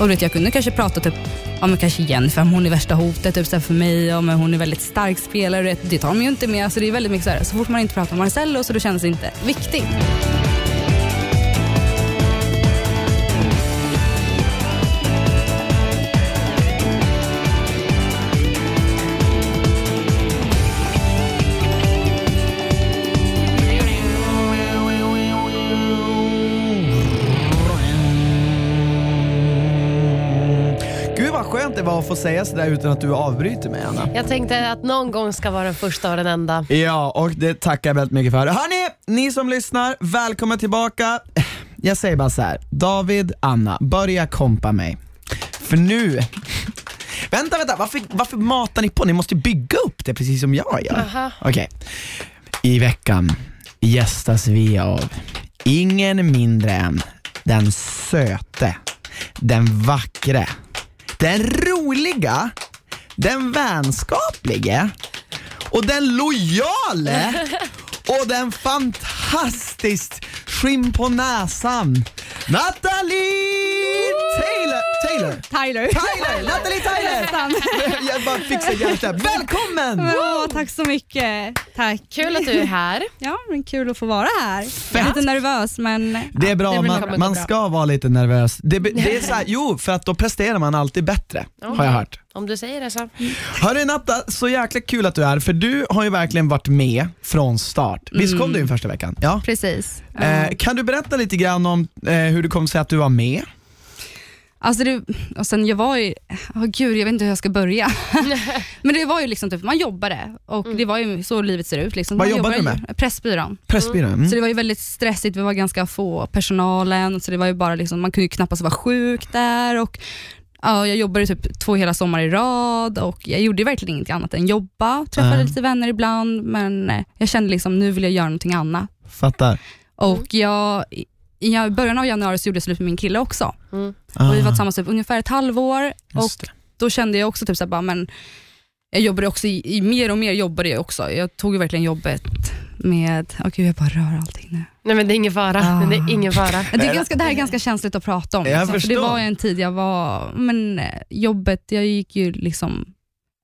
Och vet, jag kunde kanske prata typ ja, men kanske Jennifer, hon är värsta hotet typ, så för mig, ja, men hon är väldigt stark spelare. Det, det tar de ju inte med. Så det är väldigt mycket så här, så fort man inte pratar om Marcello så då känns det inte viktigt. Vad skönt det var att få säga sådär utan att du avbryter mig Anna. Jag tänkte att någon gång ska vara den första och den enda. Ja, och det tackar jag väldigt mycket för. Hörni, ni som lyssnar, välkomna tillbaka. Jag säger bara så här. David, Anna, börja kompa mig. För nu, vänta, vänta, varför, varför matar ni på? Ni måste bygga upp det precis som jag gör. Aha. Okej, i veckan gästas vi av ingen mindre än den söte, den vackre, den roliga, den vänskaplige och den lojale och den fantastiskt skinn på näsan Natalie Taylor! Taylor! Tyler. Tyler! Natalie Tyler! Jag bara fixade hjärtat. Välkommen! Åh, tack så mycket. Tack. Kul att du är här. Ja, men kul att få vara här. Jag är lite nervös men Det är bra, det man, man ska vara lite nervös. Det, det är så här, jo, för att då presterar man alltid bättre, har jag hört. Om du säger det så. Hörru Natta, så jäkla kul att du är här, för du har ju verkligen varit med från start. Visst kom du in första veckan? Ja. precis. Eh, kan du berätta lite grann om eh, hur det kom sig att du var med? Alltså det, och sen jag var ju, åh gud jag vet inte hur jag ska börja. Men det var ju liksom typ, man jobbade och det var ju så livet ser ut. Liksom. Vad man jobbade du ju- Pressbyrån. Pressbyrån? Mm. Så det var ju väldigt stressigt, vi var ganska få personalen, så det var ju bara liksom, man kunde ju knappast vara sjuk där. Och, ja, jag jobbade typ två hela sommar i rad och jag gjorde verkligen inget annat än jobba, träffade Nej. lite vänner ibland men eh, jag kände liksom nu vill jag göra någonting annat. Fattar. Och jag, i början av januari så gjorde jag slut med min kille också. Mm. Och vi var Ah, tillsammans typ ungefär ett halvår och då kände jag också typ så här, bara, men jag jobbade också i, i mer och mer jobbade jag också. Jag tog ju verkligen jobbet med, åh gud jag bara rör allting nu. Nej men det är ingen fara. Ah. Men det är ingen fara. Det, är ganska, det här är ganska känsligt att prata om. Jag Liksom, för det var ju en tid jag var, men eh, jobbet, jag gick ju liksom,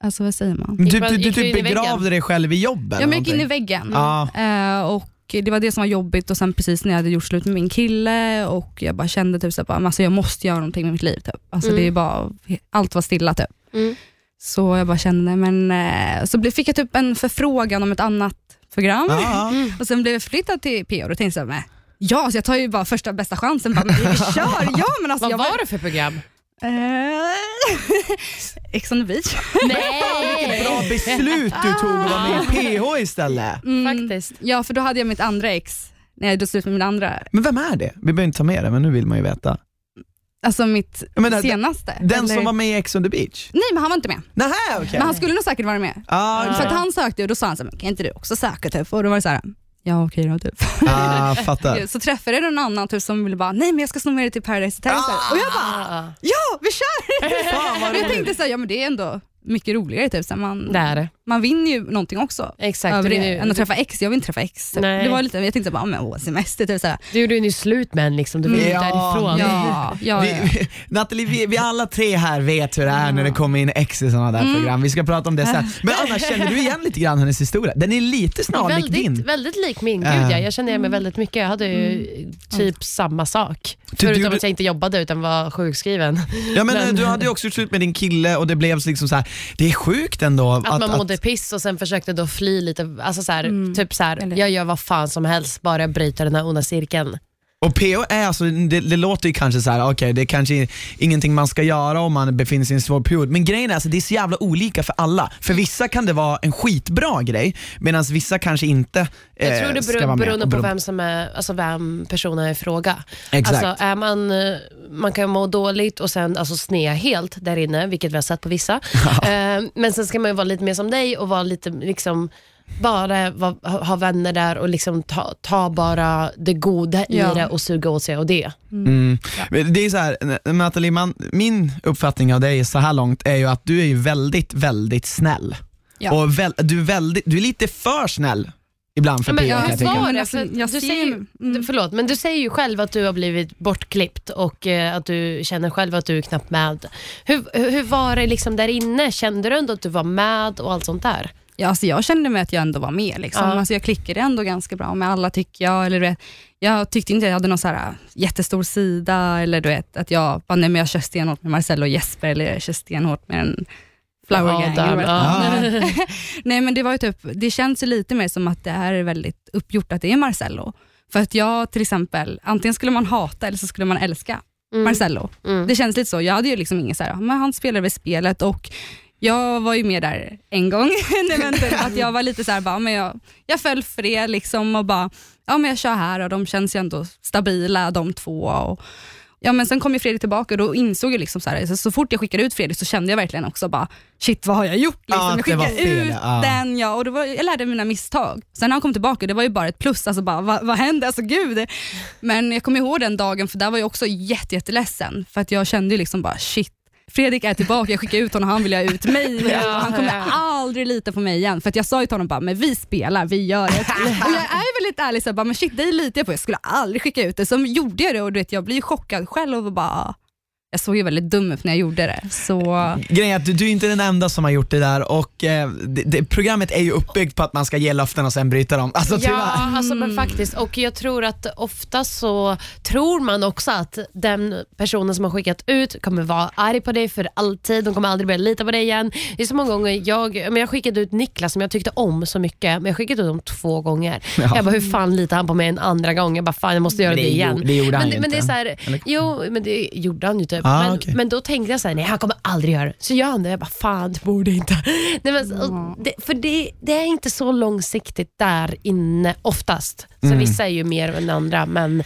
alltså vad säger man? Du, du, du typ begravde dig själv i jobbet? Jag gick in i väggen Ja. Eh, och det var det som var jobbigt och sen precis när jag hade gjort slut med min kille och jag bara kände typ så här, bara, men alltså jag måste göra någonting med mitt liv. Typ. Alltså Mm. det är bara, allt var stilla typ. Mm. Så jag bara kände, men eh, så blev- fick jag typ en förfrågan om ett annat program Ja. och sen blev jag flyttad till PO och då tänkte jag, ja så jag tar ju bara första bästa chansen, bara, men vi kör, ja men alltså Vad jag var det för program? Eh, Ex on the beach. Nej! Bra beslut du tog att vara med i PH istället. Mm, Faktiskt. Ja för då hade jag mitt andra ex, när jag gjorde slut med min andra, Men vem är det? Vi behöver inte ta med det, men nu vill man ju veta. Alltså mitt Ja, men det- senaste. Den eller- som var med i Ex on the beach? Nej men han var inte med. Nähä, okej. Men han skulle nog säkert vara med. Ah, För okej. att han sökte och då sa han så här, men kan inte du också söka typ? Och då var det så här, ja okej då typ. ah, fattar. Så träffade jag någon annan typ, som ville bara, nej men jag ska sno med dig till Paradise Hotel. Ah! Och jag bara, Ah, ja vi kör! Fan jag tänkte så här, ja men det är ändå mycket roligare typ. Så man, det är det. Man vinner ju någonting också. Exakt. över det, än att träffa ex. Jag vill inte träffa ex. Typ. Nej. Det var lite, jag tänkte bara, men åh, semester. Typ, så här. du gjorde ju slut med en liksom. Du vill ju Ja. därifrån. Ja, ja. Vi, vi, Nathalie, vi, vi alla tre här vet hur det är när det kommer in ex i sådana där program. Vi ska prata om det sen. Men annars känner du igen lite grann hennes historia? Den är lite snarlik Väldigt, din. väldigt lik min, gud Ja. ja. Jag känner igen mig väldigt mycket. Jag hade ju typ samma sak. du Förutom att jag inte jobbade utan var sjukskriven. Ja, men, Men- Du hade ju också gjort slut med din kille och det blev liksom så här. det är sjukt ändå. Att, man mådde piss och sen försökte då fly lite. Alltså så här, typ så här, jag gör vad fan som helst bara jag bryter den här onda cirkeln. Och PO är alltså, det, det låter ju kanske så här, okej det är kanske ingenting man ska göra om man befinner sig i en svår period, men grejen är alltså, det är så jävla olika för alla. För vissa kan det vara en skitbra grej, medan vissa kanske inte Jag eh, tror det beror, beroende på vem, som är, alltså vem personen är i fråga. Exakt. Alltså är man, eh, man kan må dåligt och sen alltså snea helt där inne, vilket vi har sett på vissa. Eh, men sen ska man ju vara lite mer som dig och vara lite liksom bara va, ha, ha vänner där och liksom ta, ta bara det goda i Ja. det och suga åt sig av det. Mm. Men Det är så här, Nathalie, man, min uppfattning av dig så här långt är ju att du är ju väldigt, väldigt snäll. Ja. Och väl, du, är väldigt, du är lite för snäll ibland för Ja, men, kan jag tycka. det? alltså, För jag du ser säger, ju- ju- mm. Förlåt, men du säger ju själv att du har blivit bortklippt och eh, att du känner själv att du är knappt med. Hur, hur hur var det liksom där inne? Kände du ändå att du var med och allt sånt där? Ja, alltså jag kände mig att jag ändå var med. Liksom. Ja. Alltså jag klickade ändå ganska bra med alla tycker jag. Eller, du vet, jag tyckte inte jag hade någon så här jättestor sida, eller du vet, att jag bara, nej, men jag kör stenhårt med Marcello och Jesper, eller jag kör stenhårt med en Flower Gang. Vad- ja. Ja. Nej men det var ju typ, det känns ju lite mer som att det här är väldigt uppgjort att det är Marcello. För att jag till exempel, antingen skulle man hata eller så skulle man älska Mm. Marcello. Mm. Det känns lite så. Jag hade ju liksom inget så här, men han spelade väl spelet och jag var ju med där en gång. Typ att jag var lite så här, bara, men jag, jag föll för det liksom och bara, ja men jag kör här och de känns ju ändå stabila de två. Och, ja, men sen kom ju Fredrik tillbaka och då insåg jag liksom så, här, så, så fort jag skickade ut Fredrik så kände jag verkligen också bara, shit vad har jag gjort? Liksom. Ja, jag skickade ut ja. den ja, och det var, jag lärde mina misstag. Sen när han kom tillbaka, det var ju bara ett plus. Alltså bara, vad, vad hände? Alltså gud. Men jag kommer ihåg den dagen, för där var jag också jätte, jätteledsen. För att jag kände ju liksom bara shit, Fredrik är tillbaka, jag skickar ut honom, han vill ha ut mig. Ja, han kommer ja. aldrig lita på mig igen. För att jag sa ju till honom bara, men vi spelar, vi gör det. och jag är väldigt ärlig, så bara, men shit dig litar jag på, jag skulle aldrig skicka ut det. Så gjorde jag det och du vet, jag blir chockad själv och bara, jag såg ju väldigt dum ut när jag gjorde det. Så Grejen är att du, du är inte den enda som har gjort det där och eh, det, det, programmet är ju uppbyggt på att man ska ge löften och sen bryta dem. Alltså tyvärr. Ja, alltså, men faktiskt. Och jag tror att ofta så tror man också att den personen som har skickat ut kommer vara arg på dig för alltid. De kommer aldrig börja lita på dig igen. Det är så många gånger jag, men jag skickade ut Niklas som jag tyckte om så mycket, men jag skickade ut honom två gånger. Ja. Jag bara, hur fan litar han på mig en andra gång? Jag bara, fan jag måste göra det, det igen. det gjorde han men, ju men det är inte. så här? Jo, men det gjorde han ju typ. Ah, men, okej. men då tänkte jag så här, nej han kommer aldrig göra det. Så gör han det. Jag bara, fan du borde inte. Nej, men, och det, för det, det är inte så långsiktigt där inne oftast. Så Mm. vissa är ju mer än andra, men,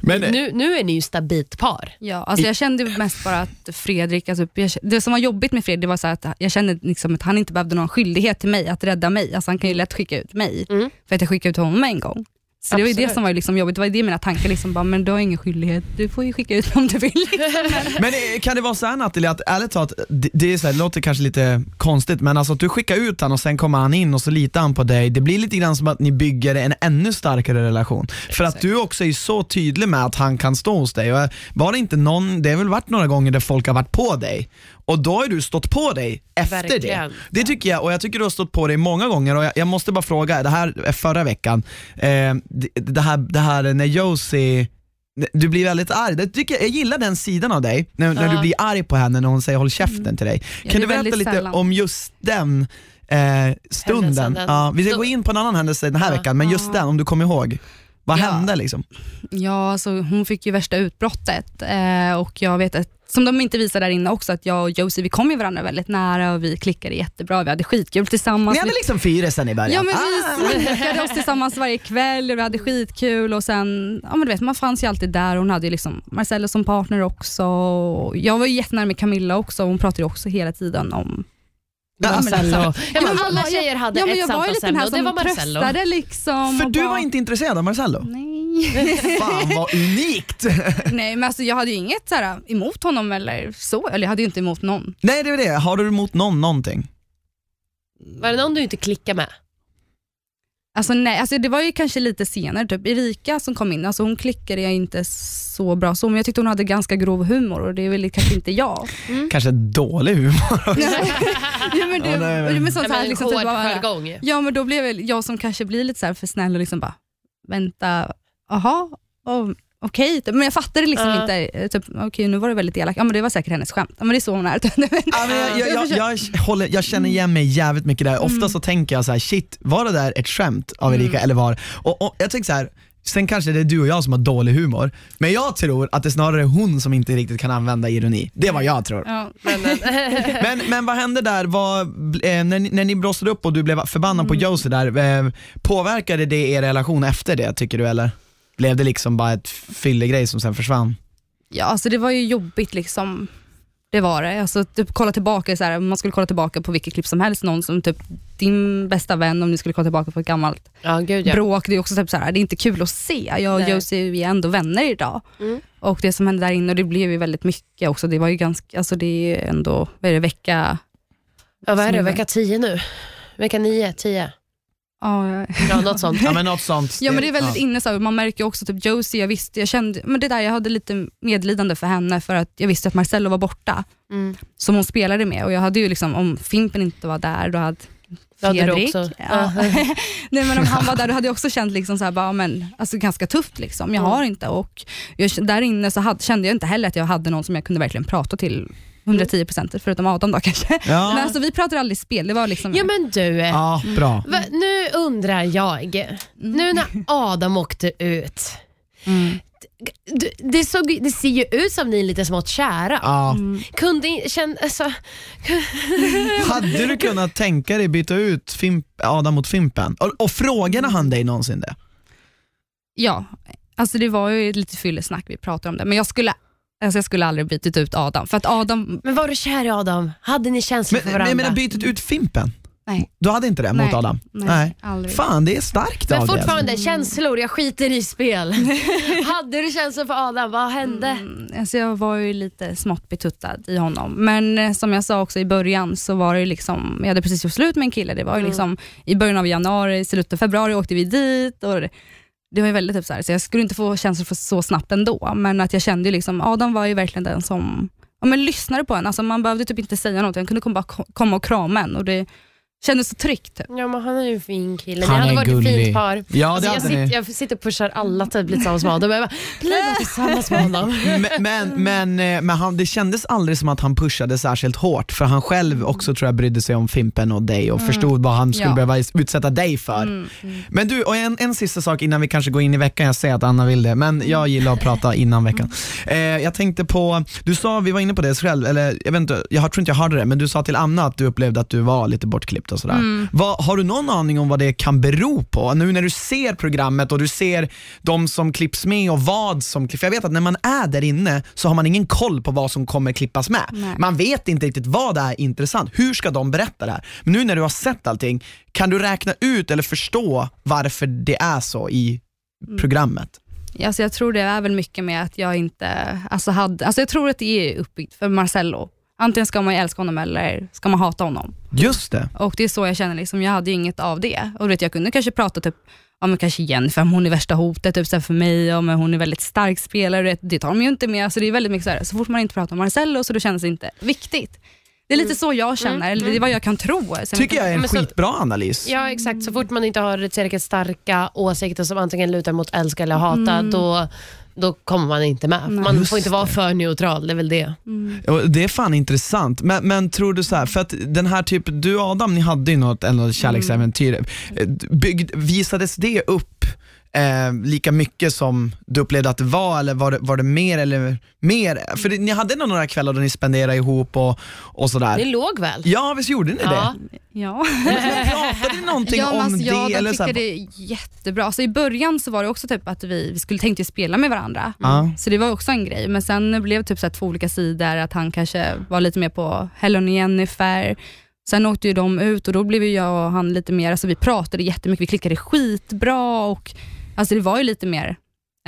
Men, nu, nu är ni ju stabilt par. Ja, alltså jag kände mest bara att Fredrik, alltså jag, det som var jobbigt med Fredrik det var så att jag kände liksom att han inte behövde någon skyldighet till mig att rädda mig. Alltså han kan ju lätt skicka ut mig, Mm. för att jag skickade ut honom en gång. Så det var ju det Absolut. som var liksom jobbigt, det var ju det mina tankar, liksom bara, men du har ingen skyldighet, du får ju skicka ut om du vill. Liksom. men eh, kan det vara så här Nathalie, att ärligt talat, det, det, är så här, det låter kanske lite konstigt men alltså att du skickar ut han och sen kommer han in och så litar han på dig. Det blir lite grann som att ni bygger en ännu starkare relation. För att du också är så tydlig med att han kan stå hos dig. Och var det inte någon, det har väl varit några gånger där folk har varit på dig och då har du stått på dig efter Verkligen. det. Det tycker jag, och jag tycker du har stått på dig många gånger och jag, jag måste bara fråga, det här är förra veckan, eh, det, det, här, det här när Josie du blir väldigt arg. Det tycker jag, jag gillar den sidan av dig, när, när du blir arg på henne när hon säger håll käften till dig. Kan du berätta lite sällan. om just den eh, stunden? Ja, vi ska gå in på en annan händelse den här Ja. veckan, men just den, om du kommer ihåg. Vad Ja. hände liksom? Ja, alltså, hon fick ju värsta utbrottet eh, och jag vet att, som de inte visar där inne också, att jag och Josie vi kom ju varandra väldigt nära och vi klickade jättebra, vi hade skitkul tillsammans. Ni hade liksom fyra sen i början. Ja men Ah. vi sminkade oss tillsammans varje kväll och vi hade skitkul och sen, ja men du vet man fanns ju alltid där hon hade ju liksom Marcello som partner också. Och Jag var ju jättenära med Camilla också och hon pratade också hela tiden om Ja, men Marcello. Ja, men men alla tjejer hade Ja men ett jag var ju lite den här och det som Marcello. tröstade liksom. För du var inte intresserad av Marcello? Nej. Fan vad unikt! Nej men alltså jag hade ju inget så här, emot honom eller så, eller jag hade ju inte emot någon. Nej det är det, har du emot någon någonting? Var det någon du inte klickade med? Alltså nej, alltså det var ju kanske lite senare, typ Erika som kom in, alltså hon klickade jag inte så bra så, men jag tyckte hon hade ganska grov humor och det är väl kanske inte jag. Kanske dålig humor också. ja, men det, Ja, nej, men- men sånt Nej, här, men liksom, hård typ bara, jargong. Ja men då blev jag som kanske blir lite så här för snäll och liksom bara, vänta, aha, oh, okej. typ. Men jag fattade liksom Ja. inte, eh, typ, okej nu var det väldigt elakt, ja men det var säkert hennes skämt. Ja men det är så hon är. Ja, men jag, jag, jag, jag, håller, jag känner igen mig jävligt mycket där. Ofta så tänker jag så här: shit, var det där ett skämt av Erika eller var och, och Jag tänker så här. Sen kanske det är du och jag som har dålig humor, men jag tror att det snarare är hon som inte riktigt kan använda ironi. Det är vad jag tror. ja. Men, men, Men, vad hände där, vad, eh, när, ni, när ni blossade upp och du blev förbannad på Josie där, eh, påverkade det er relation efter det tycker du eller? Blev det liksom bara ett fyllegrej som sen försvann? ja alltså det var ju jobbigt liksom. Det var det. Alltså, typ, kolla tillbaka, så här, man skulle kolla tillbaka på vilket klipp som helst, någon som typ din bästa vän, om ni skulle kolla tillbaka på ett gammalt ja, gud ja. bråk, det är också typ så här, det är inte kul att se. Jag och Nej. Josie vi är ändå vänner idag. Mm. Och det som hände där inne, och det blev ju väldigt mycket också. Det var ju ganska, alltså det är ändå, vad är det, vecka, Ja, vad är det, vecka 10 nu? Vecka 9, 10? Ja, Ja, något sånt. Ja men något sånt. Ja men det är väldigt ja. inne så här, man märker också typ Josie, jag visste, jag kände, men det där jag hade lite medlidande för henne för att jag visste att Marcello var borta Mm. som hon spelade med och jag hade ju liksom, om Fimpen inte var där då hade Fredrik, också- ja. Nej, men om han var där då hade jag också känt liksom så här, bara, men, alltså, ganska tufft. Liksom. Jag Mm. har inte och jag, där inne så hade, kände jag inte heller att jag hade någon som jag kunde verkligen prata till 110 procent, förutom Adam då kanske. Ja. Men alltså, vi pratade aldrig spel, det var liksom Ja men du, ja, bra. va, nu undrar jag. Nu när Adam åkte ut. Mm. Det, såg, det ser ju ut som ni är lite smått kära. Ja. Kunde in- känn, alltså, Hade du kunnat tänka dig byta ut Fimp, Adam mot Fimpen? Och, och frågade han dig någonsin det? Ja, alltså det var ju lite fyllesnack vi pratade om det, men jag skulle, alltså jag skulle aldrig bytt ut Adam. För att Adam, men var du kär i Adam? Hade ni känslor Men, för men varandra? jag menar bytet ut Fimpen? nej. Du hade inte det nej, mot Adam? Nej, aldrig. Fan det är starkt Men av dig. fortfarande, känslor, jag skiter i spel. Hade du känslor för Adam? Vad hände? Mm, alltså jag var ju lite smått betuttad i honom. Men eh, som jag sa också i början så var det ju liksom, jag hade precis gjort slut med en kille. Det var ju Mm. liksom i början av januari, slutet av februari åkte vi dit. Och det, var ju väldigt typ så, här, så jag skulle inte få känslor för så snabbt ändå. Men att jag kände ju liksom, Adam var ju verkligen den som ja, men lyssnade på en. Alltså man behövde typ inte säga något, han kunde bara komma och krama en. Och det kändes så tryggt. Typ. Ja, men han är ju en fin kille. Han Ni hade är varit ett gullig. fint par. Ja, det alltså, jag, sitter, jag sitter och pushar alla typ lite tillsammans med. Jag bara, bli tillsammans med honom. Men, men, men, eh, men han, det kändes aldrig som att han pushade särskilt hårt för han själv också tror jag brydde sig om Fimpen och dig och förstod vad han skulle Ja. behöva utsätta dig för. Mm, mm. Men du, och en, en sista sak innan vi kanske går in i veckan, jag säger att Anna vill det, men jag gillar att prata innan veckan. Eh, jag tänkte på, du sa, vi var inne på det själv, eller jag vet inte, jag tror inte jag hörde det, men du sa till Anna att du upplevde att du var lite bortklippt och sådär. Mm. Vad, har du någon aning om vad det kan bero på? Nu när du ser programmet och du ser de som klipps med och vad som klipps, jag vet att när man är där inne så har man ingen koll på vad som kommer klippas med. Nej. Man vet inte riktigt vad det är intressant, hur ska de berätta det här? Men nu när du har sett allting, kan du räkna ut eller förstå varför det är så i programmet? Alltså jag tror det är väl mycket med att jag inte alltså hade, alltså jag tror att det är uppbyggt för Marcello. Antingen ska man ju älska honom eller ska man hata honom. Just det. Och det är så jag känner, liksom, jag hade ju inget av det. Och vet, jag kunde kanske prata typ, ja, men kanske Jennifer, om hon är värsta hotet typ, så för mig, om hon är väldigt stark spelare, vet, det tar de ju inte med. Alltså, det är väldigt mycket så, här, så fort man inte pratar om Marcello så då känns det inte viktigt. Det är lite så jag känner, eller det är vad jag kan tro. Sen Tycker jag är en Men så- skitbra analys. Ja exakt, så fort man inte har tillräckligt starka åsikter som antingen lutar mot älska eller hata, då, då kommer man inte med. Nej. Man Just får inte vara det. för neutral, det är väl det. Och Det är fan intressant, men, men tror du så här, för att den här typen, du Adam, ni hade ju något, något kärleksäventyr, Eh, byggd, visades det upp eh, lika mycket som du upplevde att det var, eller var det, var det mer eller mer? För det, ni hade nog några kvällar då ni spenderade ihop och, och sådär. låg väl? Ja, visst gjorde ni Ja. det? Ja. Pratade ni någonting ja, om alltså, det? ja, de eller så tycker här, det är jättebra. Alltså, I början så var det också typ att vi, vi skulle tänkte spela med varandra. Ja. Så det var också en grej. Men sen blev det typ så två olika sidor, att han kanske var lite mer på Helen och Jennifer. Sen åkte ju de ut och då blev jag och han lite mer, alltså vi pratade jättemycket, vi klickade skitbra och alltså det var ju lite mer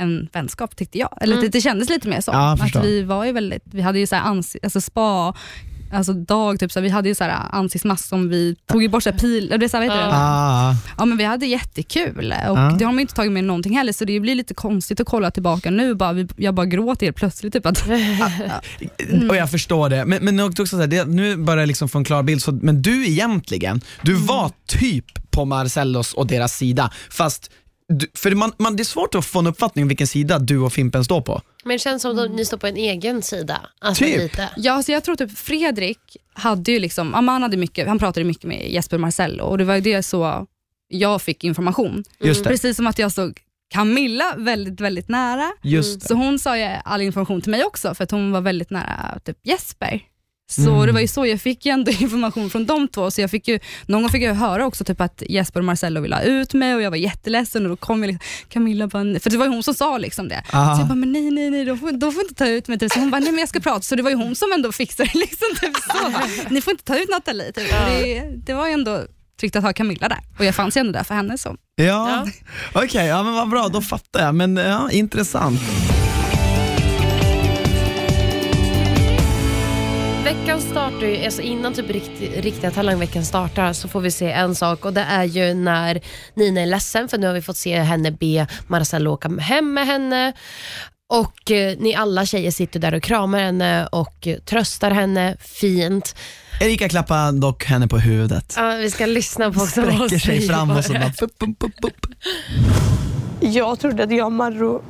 en vänskap tyckte jag. Eller Mm. det, det kändes lite mer så. Ja, att vi var ju väldigt, vi hade ju så här ans, alltså spa, alltså dag, typ så vi hade ju så här ansiktsmask som vi tog bort så här pil, det så här, det? Ah, Ja men vi hade jättekul och Ja. det har man inte tagit med någonting heller så det blir lite konstigt att kolla tillbaka nu. Bara, vi, jag bara gråter helt plötsligt. Typ att, Mm. och jag förstår det, men, men också så här, det, nu börjar jag liksom få en klar bild, så, men du egentligen, du Mm. var typ på Marcellos och deras sida, fast du, för man, man, det är svårt att få en uppfattning om vilken sida du och Fimpen står på. Men det känns som att ni står på en egen sida. Alltså Typ. lite. ja, så jag tror typ Fredrik hade ju liksom, han, hade mycket, han pratade mycket med Jesper Marcello och det var ju det så jag fick information. Just det. Precis som att jag såg Camilla väldigt, väldigt nära. Så hon sa ju all information till mig också för att hon var väldigt nära typ Jesper. Så Mm. det var ju så, jag fick ju ändå information från de två. Så jag fick ju, någon gång fick jag höra också typ att Jesper och Marcello ville ha ut mig och jag var jätteledsen och då kom jag liksom, Camilla bara, nej. för det var ju hon som sa liksom det. Aha. Så jag bara, men nej nej nej, de får, de får inte ta ut mig. Typ. Så hon bara, nej men jag ska prata. Så det var ju hon som ändå fixade det. Liksom, typ så. Ni får inte ta ut Nathalie. Typ. Det, det var ju ändå tryggt att ha Camilla där och jag fanns ju ändå där för henne. Så. Ja, Ja. okej, ja, men vad bra, då fattar jag. Men ja, intressant. Veckans startar ju, alltså innan typ rikt, riktiga talangveckan startar så får vi se en sak och det är ju när Nina är ledsen för nu har vi fått se henne be Marcel åka hem med henne. Och eh, ni alla tjejer sitter där och kramar henne och eh, tröstar henne fint. Erika klappar dock henne på huvudet. Ja, vi ska lyssna på också vad hon Sträcker sig säger fram och så bara. bara... Pup, pup, pup, pup. Jag trodde att jag och Marro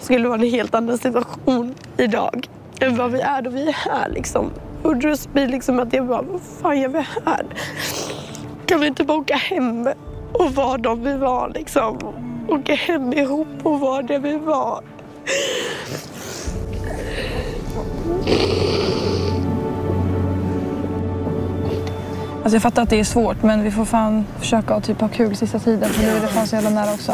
skulle vara i en helt annan situation idag än vad vi är då vi är här liksom. Och då blir liksom att jag bara, vad fan gör vi här? Kan vi inte bara åka hem och vara de vi var liksom? Åka hem ihop och vara det vi var. Alltså jag fattar att det är svårt men vi får fan försöka att typ ha kul sista tiden för nu är det fan så jävla nära också.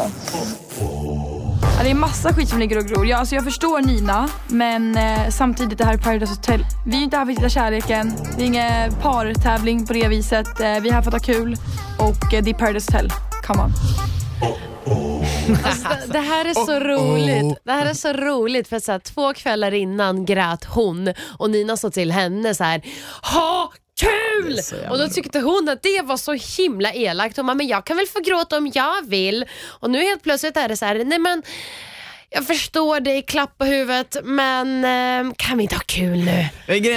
Ja, det är massa skit som ligger och gror. Jag, alltså jag förstår Nina men eh, samtidigt det här är Paradise Hotel. Vi är ju inte här för att hitta kärleken. Det är ingen partävling på det viset. Eh, vi är här för att ha kul och eh, det är Paradise Hotel. Come on. Alltså, det- här är så roligt. Det här är så roligt för att så här, två kvällar innan grät hon och Nina sa till henne så här, ha kul! Och då tyckte hon att det var så himla elakt. Hon bara, men jag kan väl få gråta om jag vill. Och nu helt plötsligt är det så här, nej men jag förstår dig, klapp på huvudet, men eh, kan vi inte ha kul nu?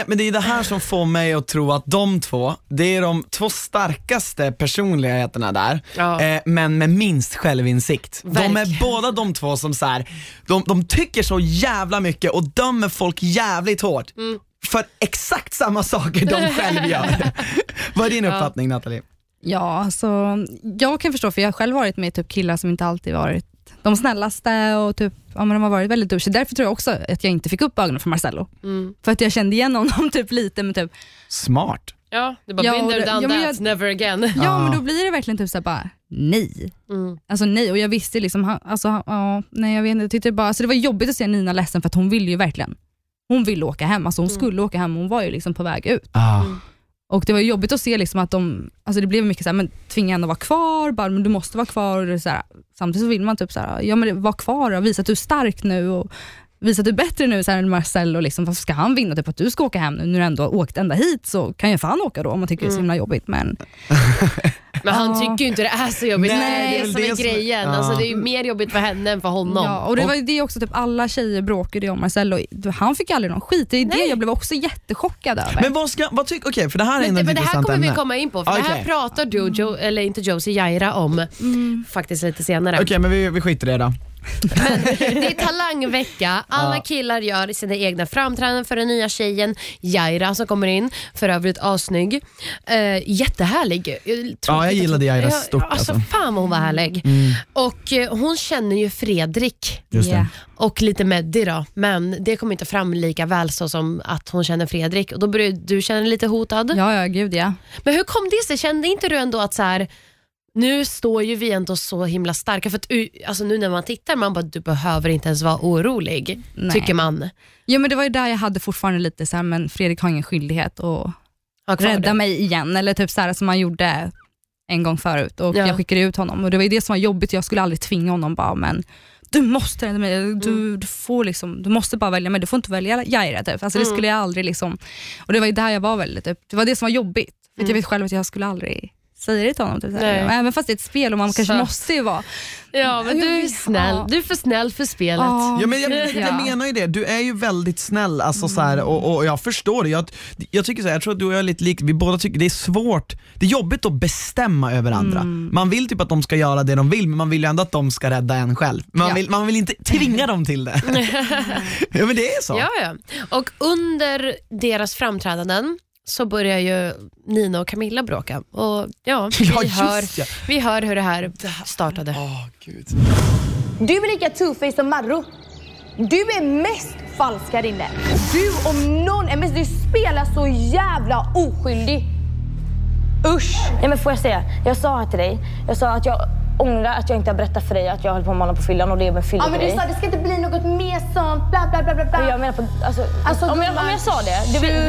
Men det är det här som får mig att tro att de två, det är de två starkaste personligheterna där, Ja. eh, men med minst självinsikt. De Verkligen. är båda de två som så här, de, de tycker så jävla mycket och dömer folk jävligt hårt. Mm. För exakt samma saker de själv gör. Vad är din uppfattning Nathalie? Ja, alltså, jag kan förstå, för jag har själv varit med typ killar som inte alltid varit de snällaste och typ, ja, men de har varit väldigt douchiga. Därför tror jag också att jag inte fick upp ögonen för Marcello. Mm. För att jag kände igen honom typ lite, men typ, Smart. Ja, det bara Ja, ja, men that, jag- never again. ja Ja. men då blir det verkligen typ såhär bara, nej. Mm. Alltså nej, och jag visste liksom, han- alltså, han- ja, nej jag vet inte, jag tyckte bara, alltså, det var jobbigt att se Nina ledsen för att hon ville ju verkligen, hon ville åka hem, alltså hon Mm. skulle åka hem, hon var ju liksom på väg ut. Ah. Och det var jobbigt att se liksom att de, alltså det blev mycket såhär, men tvinga henne att vara kvar, bara, men du måste vara kvar. Och så här, samtidigt så vill man typ såhär, ja men var kvar och visa att du är stark nu och visa att du är bättre nu så här, än Marcel liksom, varför ska han vinna? Typ att du ska åka hem nu när du ändå har åkt ända hit så kan ju fan åka då om man tycker det är så himla jobbigt. Men Men han Ja. tycker ju inte det är så jobbigt. Nej, det är det det som är det som- grejen. Ja. Alltså, det är ju mer jobbigt för henne än för honom. ja, och det var ju det också, typ alla tjejer bråkade ju om Marcel och han fick aldrig någon skit. Det är det Nej. jag blev också jättechockad över. Men vad ska, vad tycker, okej för det här är Men, ändå det, men det här kommer vi komma in på, för det här pratar du, jo, eller inte Josie, Jaira om faktiskt lite senare. Okej men vi, vi skiter i det då. Det är talangvecka, alla Ja. killar gör sina egna framträdanden för den nya tjejen Jaira som kommer in, för övrigt assnygg. Uh, jättehärlig. Jag Ja, jag gillade Jaira Ja, stort, Alltså, alltså. fan vad hon var härlig. Mm, Och eh, hon känner ju Fredrik just det. och lite Meddi då, men det kommer inte fram lika väl så som att hon känner Fredrik. Och då börjar du känna dig lite hotad. Ja, ja gud ja. Men hur kom det sig? Kände inte du ändå att så här, nu står ju vi ändå så himla starka, för att, alltså nu när man tittar, man bara, du behöver inte ens vara orolig, Nej. tycker man. Ja, men det var ju där jag hade fortfarande lite så här, men Fredrik har ingen skyldighet att rädda det. mig igen, eller typ så här som han gjorde en gång förut och Ja. jag skickade ut honom och det var ju det som var jobbigt, jag skulle aldrig tvinga honom bara men du måste rädda mig, du, Mm. du, får liksom, du måste bara välja mig, du får inte välja Jaira. Typ. Alltså, Det Mm. skulle jag aldrig liksom, och det var ju där jag var väldigt, typ, det var det som var jobbigt. För Mm. jag vet själv att jag skulle aldrig säga det till honom. Typ, Även fast det är ett spel och man kanske Så. måste ju vara. Ja, men du är snäll. ja. Du är för snäll för spelet. Ja, men jag, jag Ja. menar ju det, du är ju väldigt snäll alltså, så här, och, och jag förstår det. Jag, jag, tycker så här, jag tror att du och jag är lite lika, vi båda tycker det är svårt, det är jobbigt att bestämma över andra. Man vill typ att de ska göra det de vill men man vill ju ändå att de ska rädda en själv. Man, Ja. vill, man vill inte tvinga dem till det. ja men det är så. Ja, ja. Och under deras framträdanden så börjar ju Nina och Camilla bråka. Och ja, vi, Ja, hör, ja. vi hör hur det här startade. Åh, Gud. Du är lika two-faced som Marro. Du är mest falsk här inne. Du om någon är mest, du spelar så jävla oskyldig. Usch! Ja, men får jag säga, jag sa till dig, jag sa att jag ångrar att jag inte har berättat för dig att jag höll på med honom på fyllan och det är en Ja, men du fyllegrej. sa det ska inte bli något mer sånt, bla bla bla bla bla. jag menar på, alltså, Alltså, om, jag, om jag sa det, du, du,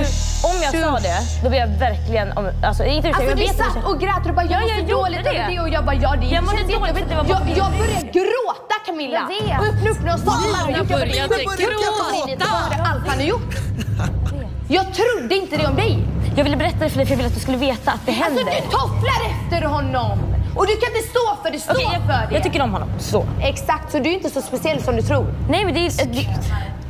om jag sa det, då blir jag verkligen, om, alltså inte Alltså jag du vet satt inte. och grät och du bara jag Ja, mår jag så dåligt det. över det och jag bara ja det Jag känns jättejobbigt. att jag, jag bild. började gråta Camilla. Jag vet. Och öppna upp någon sån. Jag började det allt han har gjort. Jag trodde inte det om dig. Jag ville berätta det för dig för jag ville att du skulle veta att det Alltså händer. du tofflar efter honom. Och du kan inte stå för det, stå för jag, det. jag tycker om honom. Så. Exakt, så du är inte så speciell som du tror. Nej men det är... det-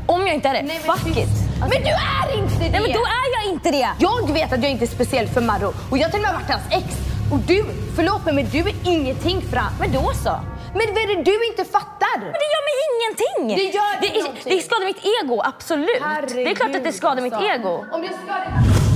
Om jag inte är det, Nej, men fuck fy- it. Alltså, Men du är inte det! Nej men då är jag inte det. Jag vet att jag inte är speciell för Marro och jag har till och med varit hans ex. Och du, förlåt mig men du är ingenting för han. Men då så. Men vad är det du inte fattar? Men det gör mig ingenting. Det gör det, någonting. det skadar mitt ego, absolut. det är klart att det skadar mitt ego. Om det skadar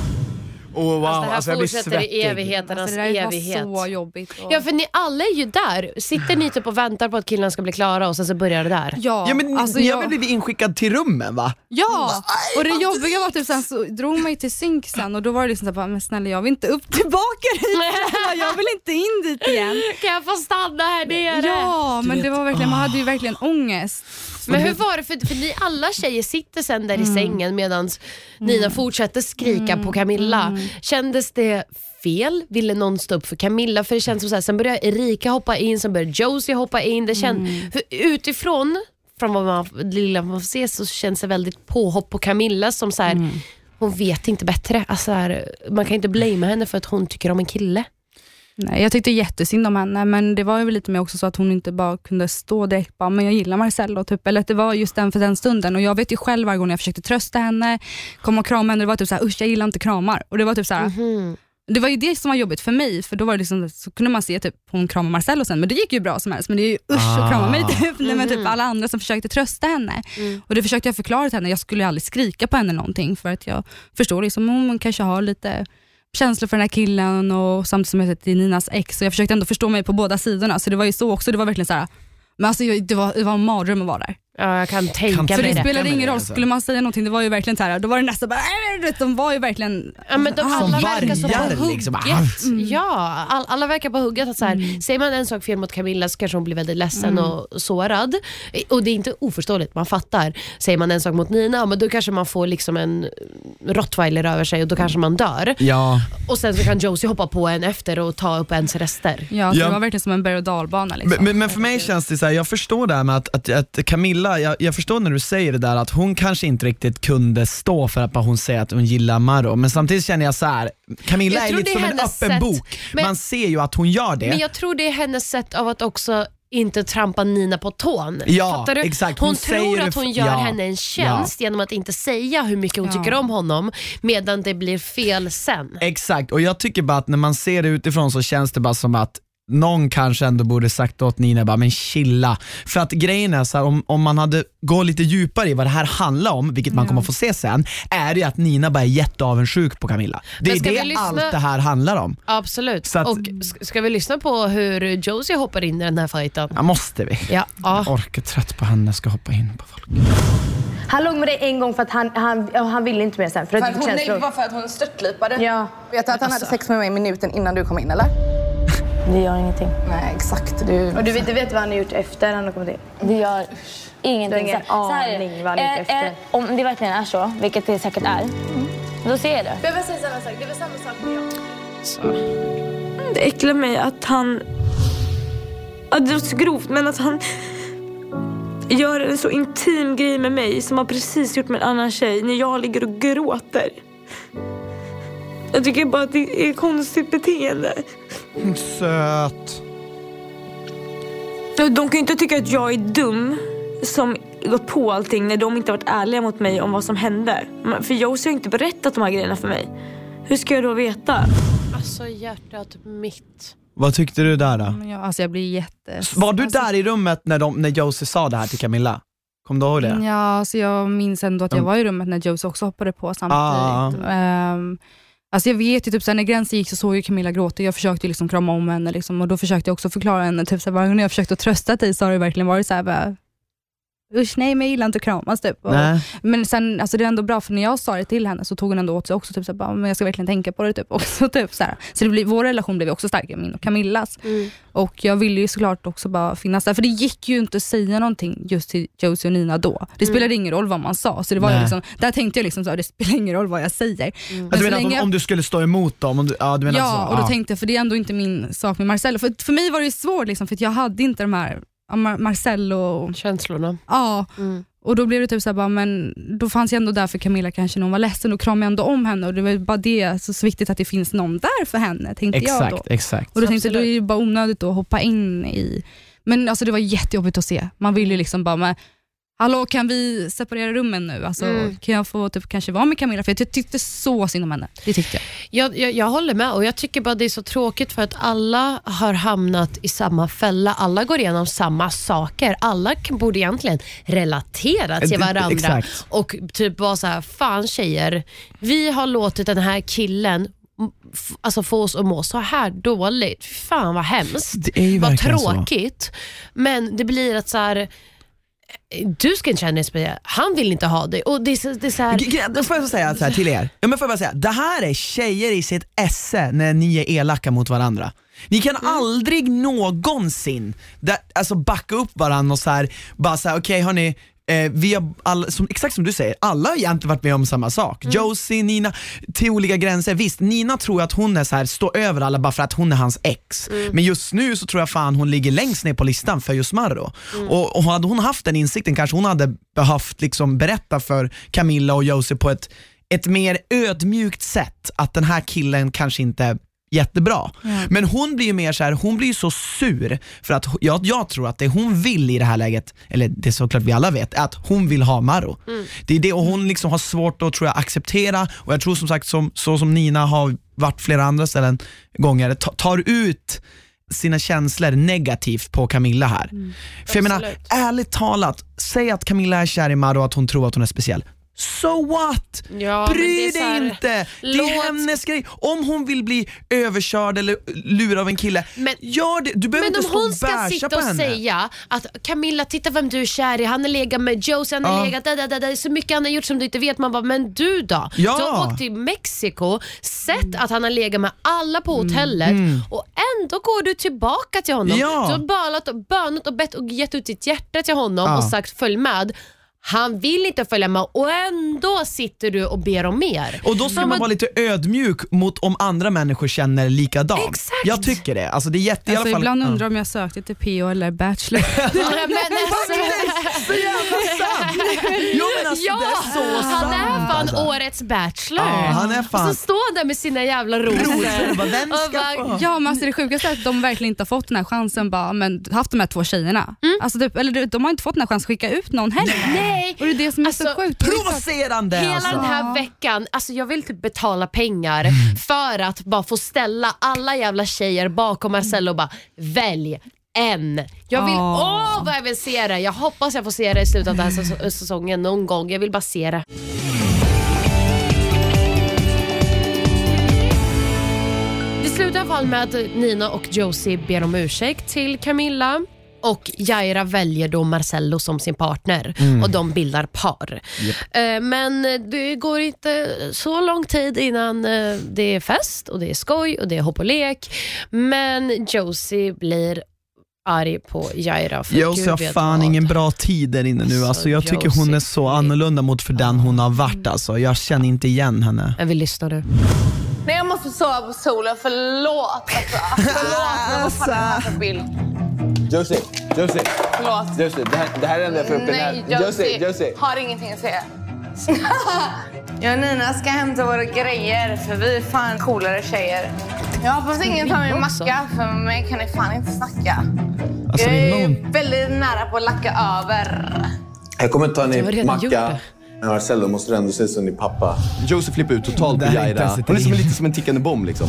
Oh, wow, Alltså, det här alltså, fortsätter i evigheternas Alltså, det där evighet. så jobbigt. Och... Ja, för ni alla är ju där. Sitter ni typ och väntar på att killarna ska bli klara och sen så börjar det där? Ja, Ja men alltså ni jag- har väl blivit inskickad till rummen va? Ja, och det jobbiga var typ sen så drog mig till synk sen och då var det liksom såhär, men snälla jag vill inte upp tillbaka dit, jag vill inte in dit igen. Kan jag få stanna här nere? Ja, men det var verkligen, man hade ju verkligen ångest. Men hur var det? För, för ni alla tjejer sitter sen där i sängen medan Nina fortsätter skrika på Camilla. Kändes det fel? Ville någon stå upp för Camilla? För det känns som så här, sen börjar Erika hoppa in, sen börjar Josie hoppa in. Det känd, utifrån, från vad man, lilla man får se, så känns det väldigt påhopp på Camilla som så här, hon vet inte bättre. Alltså så här, man kan inte blamea henne för att hon tycker om en kille. Nej, jag tyckte jättesynd om henne, men det var ju lite mer också så att hon inte bara kunde stå direkt bara, men jag gillar Marcello, typ. eller att det var just den för den stunden. Och Jag vet ju själv varje gång jag försökte trösta henne, komma och krama henne, det var typ såhär, usch jag gillar inte kramar. Och det var typ såhär, Det var ju det som var jobbigt för mig, för då var det liksom, så kunde man se typ hon kramar Marcello sen, men det gick ju bra som helst. Men det är ju usch att krama mig typ, Nej, men typ alla andra som försökte trösta henne. Och det försökte jag förklara till henne, jag skulle ju aldrig skrika på henne någonting för att jag förstår liksom, hon kanske har lite känslor för den här killen och samtidigt som jag sett Ninas ex. Och jag försökte ändå förstå mig på båda sidorna. Så det var ju så också, det var verkligen så här, men alltså, det, var, det var en mardröm att vara där. Ja, jag kan tänka Kan För mig det det. spelade ingen roll, skulle man säga någonting, det var ju verkligen så här, då var det nästan bara, äh, de var ju verkligen Ja, men de Ah, alla Som verkar så på vargar, hugget. liksom. Ja, all, alla verkar på hugget. Att så här, Säger man en sak fel mot Camilla så kanske hon blir väldigt ledsen och sårad. Och det är inte oförståeligt, man fattar. Säger man en sak mot Nina, men då kanske man får liksom en rottweiler över sig och då kanske man dör. Ja, Och sen så kan Josie hoppa på en efter och ta upp ens rester. Ja, det var verkligen som en berg och dalbana. Liksom. men, men, men för mig känns det så här, jag förstår det här med att, att, att Camilla, jag, jag förstår när du säger det där att hon kanske inte riktigt kunde stå för att hon säger att hon gillar Maro, men samtidigt känner jag så här. Camilla Jag är lite är som en öppen sätt, bok, men- man ser ju att hon gör det. Men jag tror det är hennes sätt av att också inte trampa Nina på tån. Ja, Fattar du? exakt. Hon, Hon tror säger att hon gör ja, henne en tjänst genom att inte säga hur mycket hon Ja. tycker om honom medan det blir fel sen. Exakt, och jag tycker bara att när man ser det utifrån så känns det bara som att någon kanske ändå borde sagt åt Nina bara, men chilla. För att grejen är så här, om, om man hade gått lite djupare i vad det här handlar om, vilket man kommer få se sen, är det att Nina bara är jätteavundsjuk på Camilla. Det Men är ska vi det lyssna- allt det här handlar om. Absolut. Så att- Och s- ska vi lyssna på hur Josie hoppar in i den här fighten? Ja, måste vi? Ja. ja. Jag orkar trött på henne, ska hoppa in på folk. Han låg med dig en gång för att han, han, ja, han ville inte mer sen. För att För du att fick hon, nej, känslor. det var för att hon störtlipade. Ja. Vet du att han hade sex med mig minuten innan du kom in eller? Det gör ingenting. Nej exakt. Du... Och du vet, du vet vad han har gjort efter han har kommit in? Det gör ingenting. Du har ingen Så- så här är aning vad han är ute Eh, efter. eh, Om det verkligen är så, vilket det säkert är, då ser jag det. Jag vill säga samma sak. Det är väl samma sak med jag. Det äcklar mig att han... Ja, det är så grovt, men att han gör en så intim grej med mig som har precis gjort med en annan tjej när jag ligger och gråter. Jag tycker bara att det är konstigt beteende. Söt. De kan ju inte tycka att jag är dum som gått på allting när de inte varit ärliga mot mig om vad som hände. För Josie har inte berättat de här grejerna för mig. Hur ska jag då veta? Alltså hjärtat mitt. Vad tyckte du där då? Jag, alltså jag blir jätte... Var du alltså, där i rummet när, de, när Josie sa det här till Camilla? Kom du ihåg det? Ja, alltså jag minns ändå att jag Mm. var i rummet när Josie också hoppade på Ah. samtidigt. Alltså jag vet ju, typ, såhär, när gränsen gick så såg jag Camilla gråta. Jag försökte ju liksom krama om henne liksom, och då försökte jag också förklara henne. Typ, såhär, varje gång jag försökte att trösta dig så har det verkligen varit såhär, bara, usch nej men jag gillar inte att kramas. Typ. Och, men sen, alltså det är ändå bra för när jag sa det till henne så tog hon ändå åt sig också, typ, såhär, bara, men jag ska verkligen tänka på det. Typ, också, typ, såhär. Så det blir, vår relation blev också starkare, min och Camillas. Och jag ville ju såklart också bara finnas där, för det gick ju inte att säga någonting just till Josie och Nina då. Det spelade ingen roll vad man sa, så det var ju liksom, där tänkte jag liksom så här, det spelar ingen roll vad jag säger. Men Men du så menar länge- om, om du skulle stå emot dem? Om du, ja, du menar Ja, så? och då ja. tänkte jag, för det är ändå inte min sak med Marcello. För, för mig var det ju svårt, liksom, för att jag hade inte de här Mar- Marcello, Känslorna. ja, Och då blev det typ så här, bara, men då fanns jag ändå där för Camilla kanske när hon var ledsen och kramade jag ändå om henne och det var bara det, så, så viktigt att det finns någon där för henne tänkte jag då. Exakt, exakt. Och då tänkte jag, då är Absolut. det bara onödigt att hoppa in i, men alltså det var jättejobbigt att se. Man ville ju liksom bara, men, hallå kan vi separera rummen nu? Alltså, Mm. Kan jag få typ, kanske vara med Camilla? För jag tyckte så synd om henne. Det tyckte jag. Jag, jag, jag håller med och jag tycker bara det är så tråkigt för att alla har hamnat i samma fälla. Alla går igenom samma saker. Alla borde egentligen relatera till Det- varandra exakt. och typ vara så här, fan tjejer, vi har låtit den här killen Alltså få oss att må så här dåligt. Fan vad hemskt. Det är ju vad verkligen så. tråkigt. Men det blir att så här, du ska inte känna dig speciell. Han vill inte ha dig. Och det är, det är så här, får jag säga så här till er, ja, men får jag bara säga, det här är tjejer i sitt esse när ni är elaka mot varandra. Ni kan Mm. aldrig någonsin där, alltså backa upp varandra och så här, bara säga okej hörni, eh, vi har alla, som, exakt som du säger, alla har egentligen varit med om samma sak. Mm. Josie, Nina, till olika gränser. Visst, Nina tror att hon är så här, står över alla bara för att hon är hans ex. Mm. Men just nu så tror jag fan hon ligger längst ner på listan för just Marro. Mm. Och, och hade hon haft den insikten kanske hon hade behövt liksom berätta för Camilla och Josie på ett, ett mer ödmjukt sätt att den här killen kanske inte jättebra. Men hon blir ju mer så här, hon blir ju så sur för att jag, jag tror att det hon vill i det här läget, eller det är såklart vi alla vet, är att hon vill ha Maro. Det är det och hon liksom har svårt att tror jag, acceptera och jag tror som sagt som, så som Nina har varit flera andra ställen gånger, ta, tar ut sina känslor negativt på Camilla här. För jag menar, ärligt talat, säg att Camilla är kär i Maro och att hon tror att hon är speciell. So what? Ja, men det Bry dig här, inte! Det låt- är hennes grej. Om hon vill bli överkörd eller lurad av en kille, Men- gör det. Du behöver Men inte om stå hon och ska bärsa sitta på och henne. säga att Camilla, titta vem du är kär i, han har legat med Josie, han har Ja. legat där, där, där, där, så mycket han har gjort som du inte vet. Man bara, men du då? Ja. Du har åkt till Mexiko, sett att han har legat med alla på hotellet och ändå går du tillbaka till honom. Mm. Ja. Du har bölat och bönat och bett och gett ut ditt hjärta till honom Ja. och sagt följ med. Han vill inte följa med och ändå sitter du och ber om mer. Och då ska Man man bara, vara lite ödmjuk mot om andra människor känner likadant. Exakt. Jag tycker det. Alltså det är jätte, i Alltså, alla fall, ibland undrar om jag sökte till PO eller Bachelor. Ja, men alltså, Så jävla sant! Jo men alltså ja, det är så sant han är fan alltså. årets bachelor. Ja, han är fan- Och så står han där med sina jävla rosor. Och bara, vem Och ska bara, få? Ja men alltså det sjukaste är att de verkligen inte har fått den här chansen, bara, men haft de här två tjejerna. Alltså, typ, eller de har inte fått den här chansen att skicka ut någon heller. Nej. Och det är det som är Alltså, så sjukt. Provocerande Hela alltså. den här veckan, alltså jag vill typ betala pengar Mm. för att bara få ställa alla jävla tjejer bakom Marcello och bara välj en. Jag vill, åh Åh. vad jag vill se det. Jag hoppas jag får se det i slutet av den här säs- säsongen någon gång. Jag vill bara se det. Det slutar i alla fall med att Nina och Josie ber om ursäkt till Camilla och Jaira väljer då Marcello som sin partner och de bildar par. Eh, Men det går inte så lång tid innan eh, det är fest och det är skoj och det är hopp och lek. Men Josie blir arg på Jaira för Josie har fan vad. ingen bra tid där inne nu. Alltså, Alltså, jag tycker hon är Josie. så annorlunda mot för den hon har varit. Alltså. Jag känner inte igen henne. Jag vill lyssna nu. Nej, jag måste sova på solen. Förlåt. Alltså, förlåt. Men Josie, Josie, Förlåt. Josie, det här, det här är det enda jag får upp i den Nej, här. Josie. Josie. Har ingenting att säga. jag och Nina ska hämta våra grejer för vi är fan coolare tjejer. Jag hoppas ingen tar min macka för med mig kan ni fan inte snacka. Alltså, jag det är någon- väldigt nära på att lacka över. Jag kommer inte ta en macka. Men Marcello måste du ändå se som din pappa. Josie flippar ut totalt Det på Jaira. Hon är som lite som en tickande bomb liksom.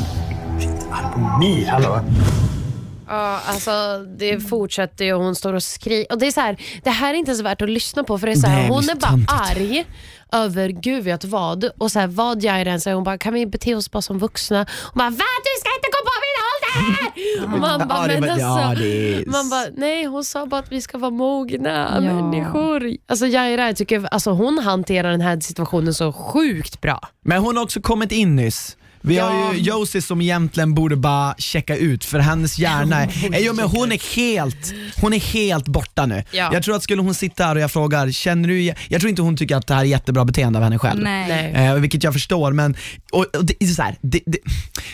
Ja, alltså det fortsätter ju och hon står och skriker. Och det, är så här, det här är inte ens värt att lyssna på för det är så här, Nej, hon är bara töntigt. arg över gud vet vad och så här, vad Jaira än säger. Hon bara, kan vi bete oss bara som vuxna? Hon bara, va? Du ska inte gå på min ålder! Och man bara, men alltså. Man bara, nej hon sa bara att vi ska vara mogna människor. Alltså Jaira, jag tycker, alltså, hon hanterar den här situationen så sjukt bra. Men hon har också kommit in nyss. Vi har Ja. ju Josie som egentligen borde bara checka ut för hennes hjärna är, jo, men hon är helt, hon är helt borta nu. Ja. Jag tror att skulle hon sitta här och jag frågar, känner du, igen-" jag tror inte hon tycker att det här är jättebra beteende av henne själv. Nej. Eh, vilket jag förstår, men och, och det, är så här, det, det,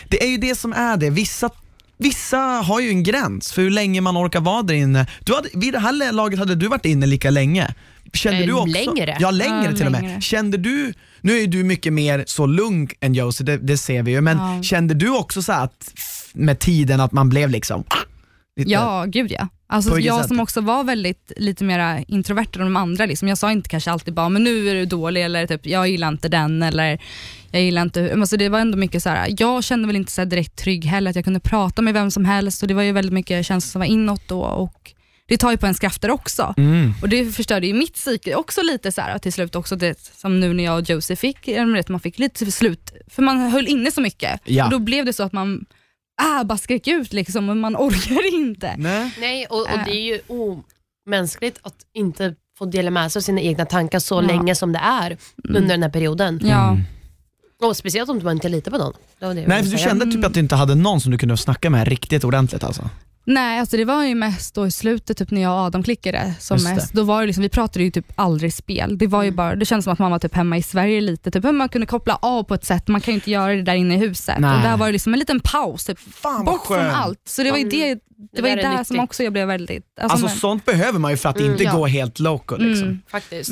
det är ju det som är det. Vissa Vissa har ju en gräns för hur länge man orkar vara där inne. Du hade, vid det här laget hade du varit inne lika länge. Kände Eh, du också, längre. Ja, längre Ja, till och med. längre. Kände du, nu är du mycket mer så lugn än Josie, det, det ser vi ju, men Ja. kände du också så att med tiden att man blev liksom lite, Ja, gud ja. Alltså, jag sätt? som också var väldigt lite mer introvert än de andra. Liksom. Jag sa inte kanske alltid bara, men nu är du dålig eller typ, jag gillar inte den eller jag gillar inte... Alltså, det var ändå mycket så här. jag kände väl inte så här direkt trygg heller, att jag kunde prata med vem som helst och det var ju väldigt mycket känslor som var inåt då och det tar ju på ens krafter också. Mm. Och Det förstörde ju mitt psyke också lite så här, till slut också, det, som nu när jag och Josie fick, man fick lite slut, för man höll inne så mycket. Ja. Och Då blev det så att man ah, bara skrek ut liksom, men man orkar inte. Nej. Nej, och, och det är ju omänskligt att inte få dela med sig av sina egna tankar så Ja. länge som det är under den här perioden. Ja. Mm. Och Speciellt om man inte litar på någon. Det det Nej, för du kände typ att du inte hade någon som du kunde snacka med riktigt ordentligt alltså? Nej, alltså det var ju mest då i slutet typ när jag och Adam klickade som det. mest. Då var det liksom, vi pratade ju typ aldrig spel. Det, var ju bara, det kändes som att man var typ hemma i Sverige lite. Typ, man kunde koppla av på ett sätt, man kan ju inte göra det där inne i huset. Nej. Och där var det liksom en liten paus, typ, Fan bort från allt. Så det var ju det, det, Det var ju där är där som också jag blev väldigt... Alltså men- sånt behöver man ju för att inte ja. gå helt loco liksom. Mm. Faktiskt.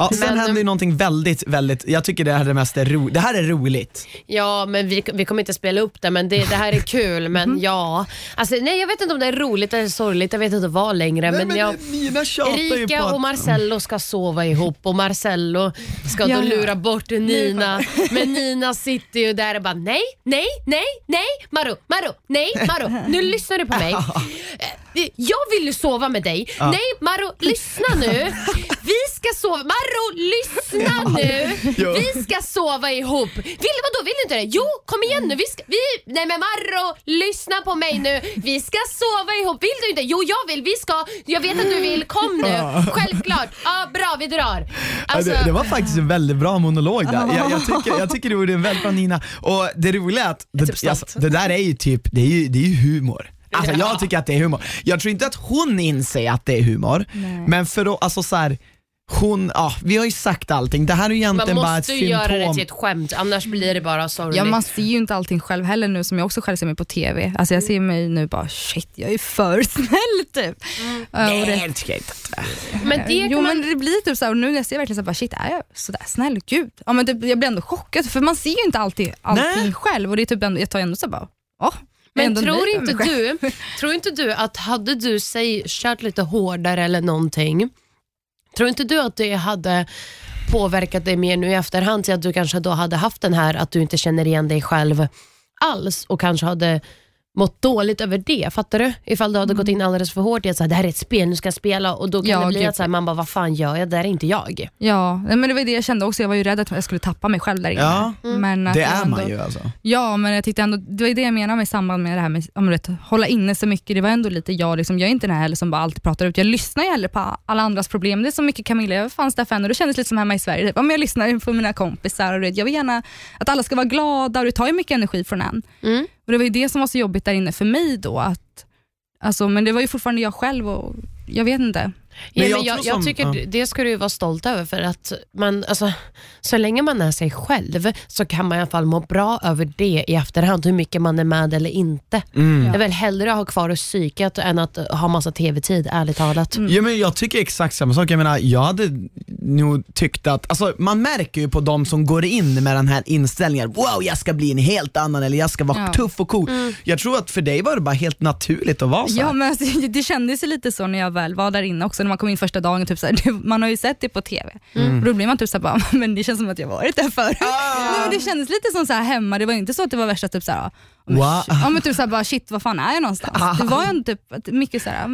Ja, sen Men- hände ju någonting väldigt, väldigt, jag tycker det här är det mest ro, det här är roligt. Ja, men vi, vi kommer inte spela upp det, men det, det här är kul. Men Mhm. ja, alltså, nej, jag vet inte om det är roligt eller sorgligt, jag vet inte vad längre. men jag, Nina Erika och Marcello ska sova ihop och Marcello ska då Ja, ja. lura bort Nina. Men Nina sitter ju där och bara nej, nej, nej, nej, Maro, Maro, nej, Maro, nu lyssnar du på mig. Jag vill ju sova med dig. Nej, Maro, lyssna nu. Vi ska sova. Maro, lyssna nu. Jo. Vi ska sova ihop. Vill vadå, vill du inte det? Jo, kom igen nu. Vi ska, vi, nej men Maro, lyssna på mig nu. Vi ska sova ihop. Vill du inte? Jo, jag vill. Vi ska. Jag vet att du vill. Kom nu. Självklart. Ja, bra, vi drar. Alltså, Ja, det, det var faktiskt en väldigt bra monolog där. Jag, jag, tycker, jag tycker du gjorde en väldigt bra Nina. Och det roliga är att det, alltså, det där är ju typ, det är ju, det är ju humor. Alltså jag tycker att det är humor. Jag tror inte att hon inser att det är humor, men för att, alltså så här, hon, ja, vi har ju sagt allting. Det här är ju man egentligen bara ett måste ju göra det symptom. till ett skämt, annars blir det bara sorgligt. Ja, man ser ju inte allting själv heller nu som jag också själv ser mig på TV. Alltså jag ser mig nu bara shit, jag är för snäll typ. Det, Nej, det tycker jag inte. men det jo man... men det blir typ så här, och nu när jag ser verkligen så bara, shit är jag sådär snäll? Gud. Ja, men det, jag blir ändå chockad för man ser ju inte alltid allting Nej. själv och det är typ ändå, jag tar ändå så här bara, åh. är Men tror inte, du, tror inte du att hade du säg, kört lite hårdare eller någonting, tror inte du att det hade påverkat dig mer nu i efterhand till att du kanske då hade haft den här att du inte känner igen dig själv alls och kanske hade mått dåligt över det. Fattar du? Ifall du hade gått in alldeles för hårt i att så här, det här är ett spel, nu ska jag spela och då kan Ja, det bli gud. att så här, man bara, vad fan gör jag? Det där är inte jag. Ja, men det var det jag kände också. Jag var ju rädd att jag skulle tappa mig själv där inne. Ja, men att det jag är ändå, man ju alltså. Ja, men jag tyckte ändå, det var ju det jag menade med i samband med det här med om du vet, hålla inne så mycket. Det var ändå lite jag, liksom, jag är inte den här heller som bara alltid pratar ut. Jag lyssnar ju hellre på alla andras problem. Det är så mycket Camilla, jag fanns där för henne och det kändes lite som hemma i Sverige. Typ. Ja, men Jag lyssnar ju på mina kompisar och du vet, jag vill gärna att alla ska vara glada och det tar ju mycket energi från en. Mm. Och Det var ju det som var så jobbigt där inne för mig då. Att, alltså, men det var ju fortfarande jag själv och jag vet inte. Ja, Men men jag jag, jag, som- tycker ja. det- ska du ju vara stolt över för att man, alltså, så länge man är sig själv så kan man i alla fall må bra över det i efterhand, hur mycket man är med eller inte. Mm. Det är väl hellre att ha kvar psyket än att ha massa tv-tid, ärligt talat. Ja, men jag tycker exakt samma sak. Jag menar, jag hade nog tyckt att, alltså, man märker ju på de som går in med den här inställningen, wow jag ska bli en helt annan eller jag ska vara Ja. tuff och cool. Jag tror att för dig var det bara helt naturligt att vara så. Ja, här. men alltså, det kändes ju lite så när jag väl var där inne också, när man kom in första dagen. Typ så här, det, man har ju sett det på TV. Och då blir man typ så här, bara, men det känns som att jag varit där förut. Nej, men det kändes lite som så här hemma, det var inte så att det var värsta typ så här, men, Wow. ja, men typ så här, bara, shit var fan är jag någonstans? Det var ju typ mycket så här,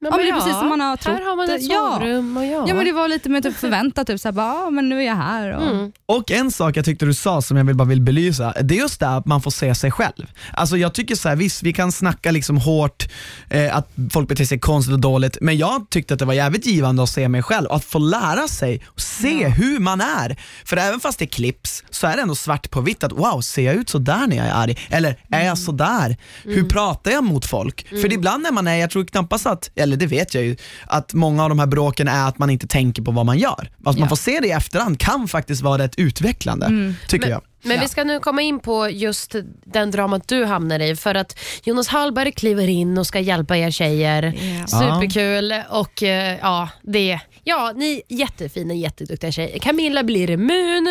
men, ja, men det är precis som man har trott. Här har man ett ja. sovrum och ja. Ja men det var lite mer typ förväntat, typ så här, bara, ja, men nu är jag här. Och, Mm. Och en sak jag tyckte du sa som jag vill bara vill belysa, det är just det att man får se sig själv. Alltså jag tycker så här, visst vi kan snacka liksom hårt, eh, att folk beter sig konstigt och dåligt, men jag tyckte att det var jävligt givande att se mig själv, att få lära sig och se hur man är. För även fast det clips så är det ändå svart på vitt att wow, ser jag ut så där när jag är arg? Eller är jag så där? Hur pratar jag mot folk? För ibland när man är, jag tror knappast att, eller det vet jag ju, att många av de här bråken är att man inte tänker på vad man gör. Att man Ja. får se det i efterhand kan faktiskt vara rätt utvecklande, tycker Men, jag. Men Ja. vi ska nu komma in på just den dramat du hamnar i. För att Jonas Hallberg kliver in och ska hjälpa er tjejer. Ja. Superkul. Och eh, ja, det, ja, ni är jättefina, jätteduktiga tjejer. Camilla blir immun.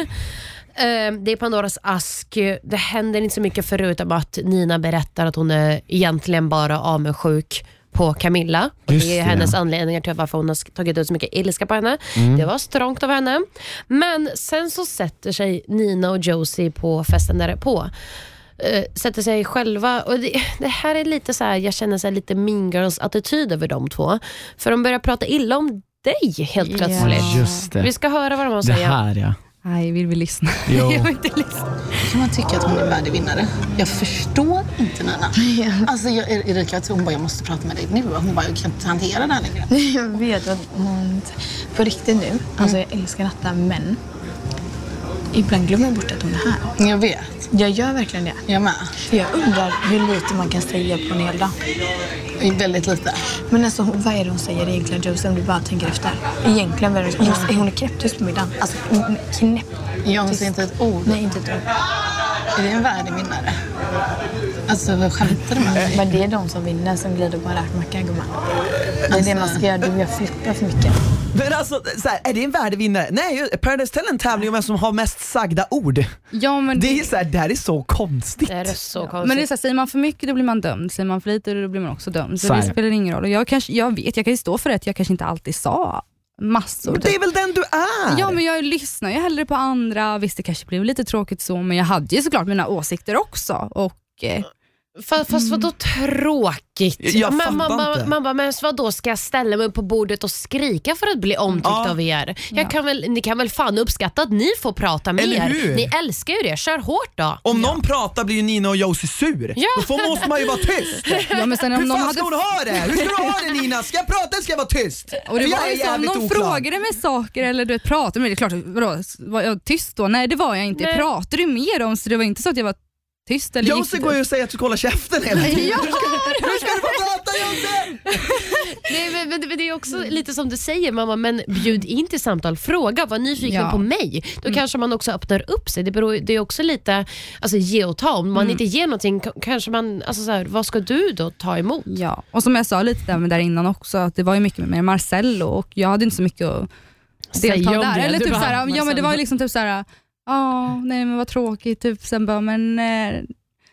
Eh, Det är Pandoras ask. Det händer inte så mycket förutom att Nina berättar att hon är egentligen bara avundsjuk på Camilla. Och Just det är det. hennes anledningar till varför hon har tagit ut så mycket ilska på henne. Mm. Det var strångt av henne. Men sen så sätter sig Nina och Josie på festen därpå. Uh, sätter sig själva. Och det, det här är lite så här, jag känner så här lite mean girls attityd över de två. För de börjar prata illa om dig helt plötsligt. Just det. Vi ska höra vad de har att Det säga. här ja. Nej, vill vi lyssna? Jo. Jag vill inte lyssna. Kan man tycka att hon är värdig vinnare? Jag förstår inte Nina. Alltså jag, Erika, hon bara, jag måste prata med dig nu. Hon bara, jag kan inte hantera det här längre. Jag vet att hon... På riktigt nu, alltså jag älskar Natta men ibland glömmer jag bort att hon är här. Jag vet. Jag gör verkligen det. Jag med. För jag undrar hur lite man kan säga på en hel dag. Väldigt lite. Men alltså hon- vad är det hon säger egentligen Josie om du bara tänker efter? Egentligen vad är det hon säger? Hon är knäpptyst på middagen. Alltså knäpp. Jag säger inte ett ord. Nej, inte ett ord. Är det en värdig vinnare? Alltså vad skämtar du med mig? Men det är de som vinner som glider på en räkmacka gumman. Det är det man ska göra. Du gör flippar för mycket. Men alltså, så här, är det en värdig vinnare? Nej, Paradise Hotel är en tävling om vem som har mest sagda ord. Ja, men Det är så här, det här är så konstigt. Det är så konstigt. Men det är så här, säger man för mycket då blir man dömd, säger man för lite då blir man också dömd. Så det det. spelar ingen roll. Och jag, kanske, jag vet, jag kan ju stå för det, att jag kanske inte alltid sa massor. Men det är väl den du är? Ja men jag lyssnar ju hellre på andra, visst det kanske blev lite tråkigt så men jag hade ju såklart mina åsikter också. Och, eh, Fast, fast vadå tråkigt? Jag man, man, man, man bara, men vadå ska jag ställa mig upp på bordet och skrika för att bli omtyckt Ja. av er? Jag Ja. kan väl, ni kan väl fan uppskatta att ni får prata mer? Eller hur? Ni älskar ju det, kör hårt då. Om någon pratar blir ju Nina och Josie sur. Ja. Då får, måste man ju vara tyst. ja, men sen om Hur någon fan hade ska hon ha det? Hur ska du ha det Nina? Ska jag prata eller ska jag vara tyst? Och det För jag var ju så, om någon frågade mig saker eller du vet, pratade med mig, det är klart, vadå, var jag tyst då? Nej det var jag inte. Jag Nej. pratade ju med dem så det var inte så att jag var tyst. Eller inte- går ju och säger att du ska hålla käften hela tiden. Ja. Hur ska, hur ska du få prata Josie? Nej, men, men, men det är också lite som du säger mamma, men bjud in till samtal. Fråga, var nyfiken Ja. på mig. Då kanske man också öppnar upp sig. Det, beror, det är också lite alltså, ge och ta. Om man inte ger någonting, k- kanske man, alltså, så här, vad ska du då ta emot? Ja, och som jag sa lite där, med där innan också, att det var ju mycket med Marcello och jag hade inte så mycket att Säga delta om där. det. Eller Du typ bara, såhär, ja, men det var ju liksom typ såhär, ja, nej men vad tråkigt, typ, sen bara, men eh,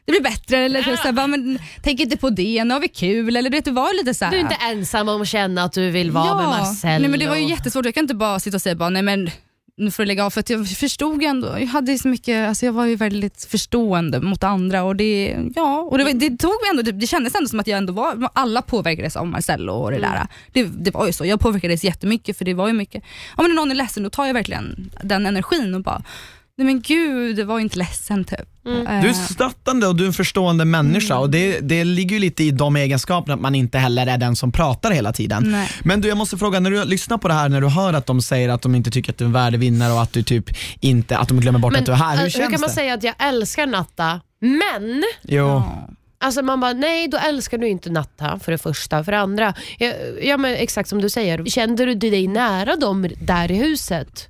det blir bättre, eller typ såhär, bara, men tänk inte på det, nu har vi kul, eller du vet, det var lite såhär. Du är inte ensam om att känna att du vill vara med Marcello. Nej men det var ju jättesvårt, jag kan inte bara sitta och säga bara, nej men nu får du lägga av, för att jag förstod ju ändå, jag hade ju så mycket, alltså jag var ju väldigt förstående mot andra och det, ja, och det, var- det tog mig ändå, typ- det kändes ändå som att jag ändå var, alla påverkades av Marcello och det där. Det, det var ju så, jag påverkades jättemycket för det var ju mycket, ja men när någon är ledsen då tar jag verkligen den energin och bara, nej men gud, var inte ledsen typ. Eh, Du är stöttande och du är en förstående människa och det, det ligger ju lite i de egenskaperna att man inte heller är den som pratar hela tiden. Nej. Men du, jag måste fråga, när du lyssnar på det här, när du hör att de säger att de inte tycker att du är en värdig vinnare och att du typ inte, att de glömmer bort att du är här, hur äh, känns kan man det? säga att jag älskar Natta, men Jo. Alltså man bara, nej då älskar du inte Natta för det första. För det andra, ja, ja men exakt som du säger, kände du dig nära dem där i huset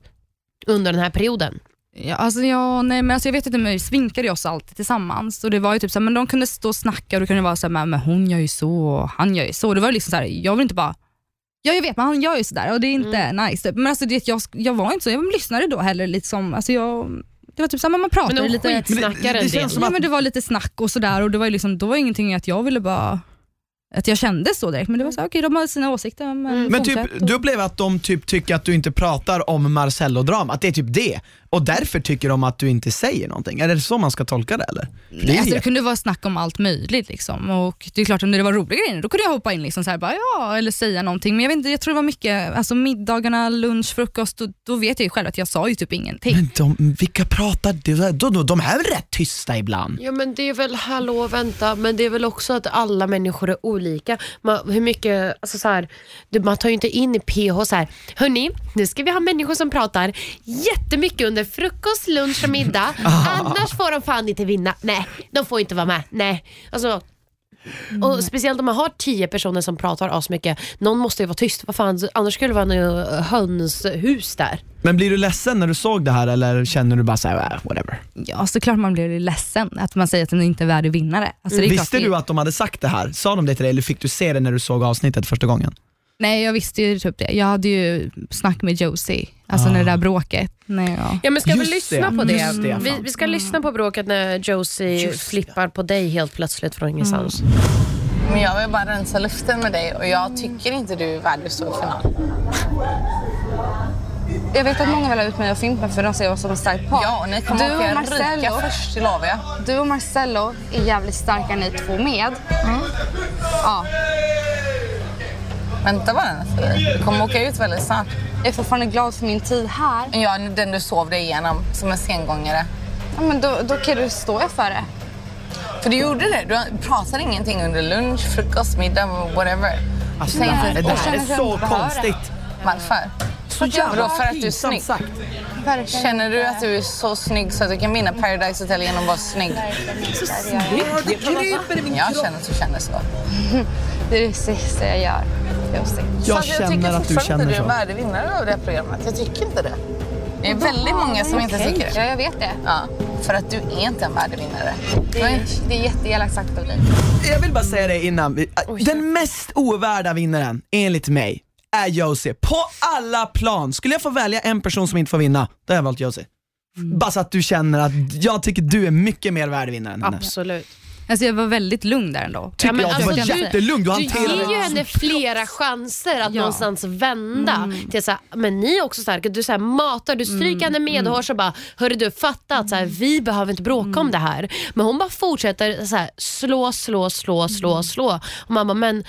under den här perioden? Ja, alltså jag, nej, men alltså jag vet inte, men vi svinkade oss alltid tillsammans och det var ju typ så här, men de kunde stå och snacka och det kunde vara så här, men, men hon gör ju så och han gör ju så. Det var liksom så här, jag vill inte bara Ja jag vet men han gör ju sådär och det är inte nice. Typ. Men alltså, det, jag, jag var inte så, jag lyssnade då heller. Liksom, alltså, jag, det var typ såhär, man pratade Men lite. skitsnackar en del. ja, men Det var lite snack och sådär och det var, ju liksom, då var ingenting att jag ville bara att jag kände så direkt men det var så här, okej de har sina åsikter men, Men typ, du upplever att de typ tycker att du inte pratar om Marcello-drama, att det är typ det. Och därför tycker de att du inte säger någonting. Är det så man ska tolka det eller? För det Nej, alltså, det. kunde vara snack om allt möjligt. Liksom. Och det är klart, om det var roliga grejer, då kunde jag hoppa in liksom så här, bara, ja, eller säga någonting. Men jag, vet inte, jag tror det var mycket, alltså, middagarna, lunch, frukost, då, då vet jag ju själv att jag sa ju typ ingenting. Men de, vilka pratar de, de, de, de är väl rätt tysta ibland? Ja men det är väl, hallå vänta, men det är väl också att alla människor är olika. Man, hur mycket, alltså så här, man tar ju inte in i PH så här, hörni, nu ska vi ha människor som pratar jättemycket under frukost, lunch och middag. Annars får de fan inte vinna. Nej, de får inte vara med. Nej. Alltså, Och Speciellt om man har tio personer som pratar asmycket. Någon måste ju vara tyst. Vad fan, annars skulle det vara något hönshus där. Men blir du ledsen när du såg det här eller känner du bara såhär, äh, whatever? Ja, såklart man blir ledsen att man säger att den inte är värdig vinnare. Alltså, det är Visste klart du att de hade sagt det här? Sa de det till dig eller fick du se det när du såg avsnittet första gången? Nej, jag visste ju typ det. Jag hade ju snack med Josie, alltså Ah. när det där bråket. Nej, ja. Ja men ska vi Just lyssna det, på det? just det, vi, vi ska lyssna på bråket när Josie flippar på dig helt plötsligt från ingenstans. Men jag vill bara rensa luften med dig och jag tycker inte du är värd att stå i final. Jag vet att många vill ha ut mig och Fimpen för de ser oss som ett starkt par. Ja, och ni kommer du åka och Marcello, rika först, det lovar jag. Du och Marcello är jävligt starka ni två med. Ja, Vänta bara Nathalie. Du kommer åka ut väldigt snart. jag är fortfarande glad för min tid här. Ja, den du sov dig igenom som en sengångare. Ja, men då, då kan du stå för det. För du gjorde det. Du pratade ingenting under lunch, frukost, middag, whatever. Alltså, det här, det här är så konstigt. Varför? Så Vadå, för att du är snygg? sagt. Känner du att du är så snygg så att du kan vinna Paradise Hotel genom att vara snygg? Så Det kryper i min Jag känner att du känner så. Det är det sista jag gör, Josie. Jag känner att du känner du är en så. värdig vinnare av det här programmet. Jag tycker inte det. Det är väldigt många som inte tycker Ja, det. jag vet det. Ja, för att du är inte en värdig vinnare. Det är, det är jätteelakt sagt av dig. Jag vill bara säga det innan. Den mest ovärda vinnaren, enligt mig, är Josie. På alla plan. Skulle jag få välja en person som inte får vinna, då hade jag valt Josie. Bara så att du känner att jag tycker du är mycket mer värd vinnare än henne. Absolut. Alltså jag var väldigt lugn där ändå. Tycker jag, du var alltså, jättelugn, du Du ger ju henne flera chanser att Ja. någonstans vända. Till att så här, men ni är också starka. Du så här, matar, du stryker henne medhårs och bara, hörru du fatta att så här, vi behöver inte bråka om det här. Men hon bara fortsätter så här, slå, slå, slå, slå, slå. Och man bara, men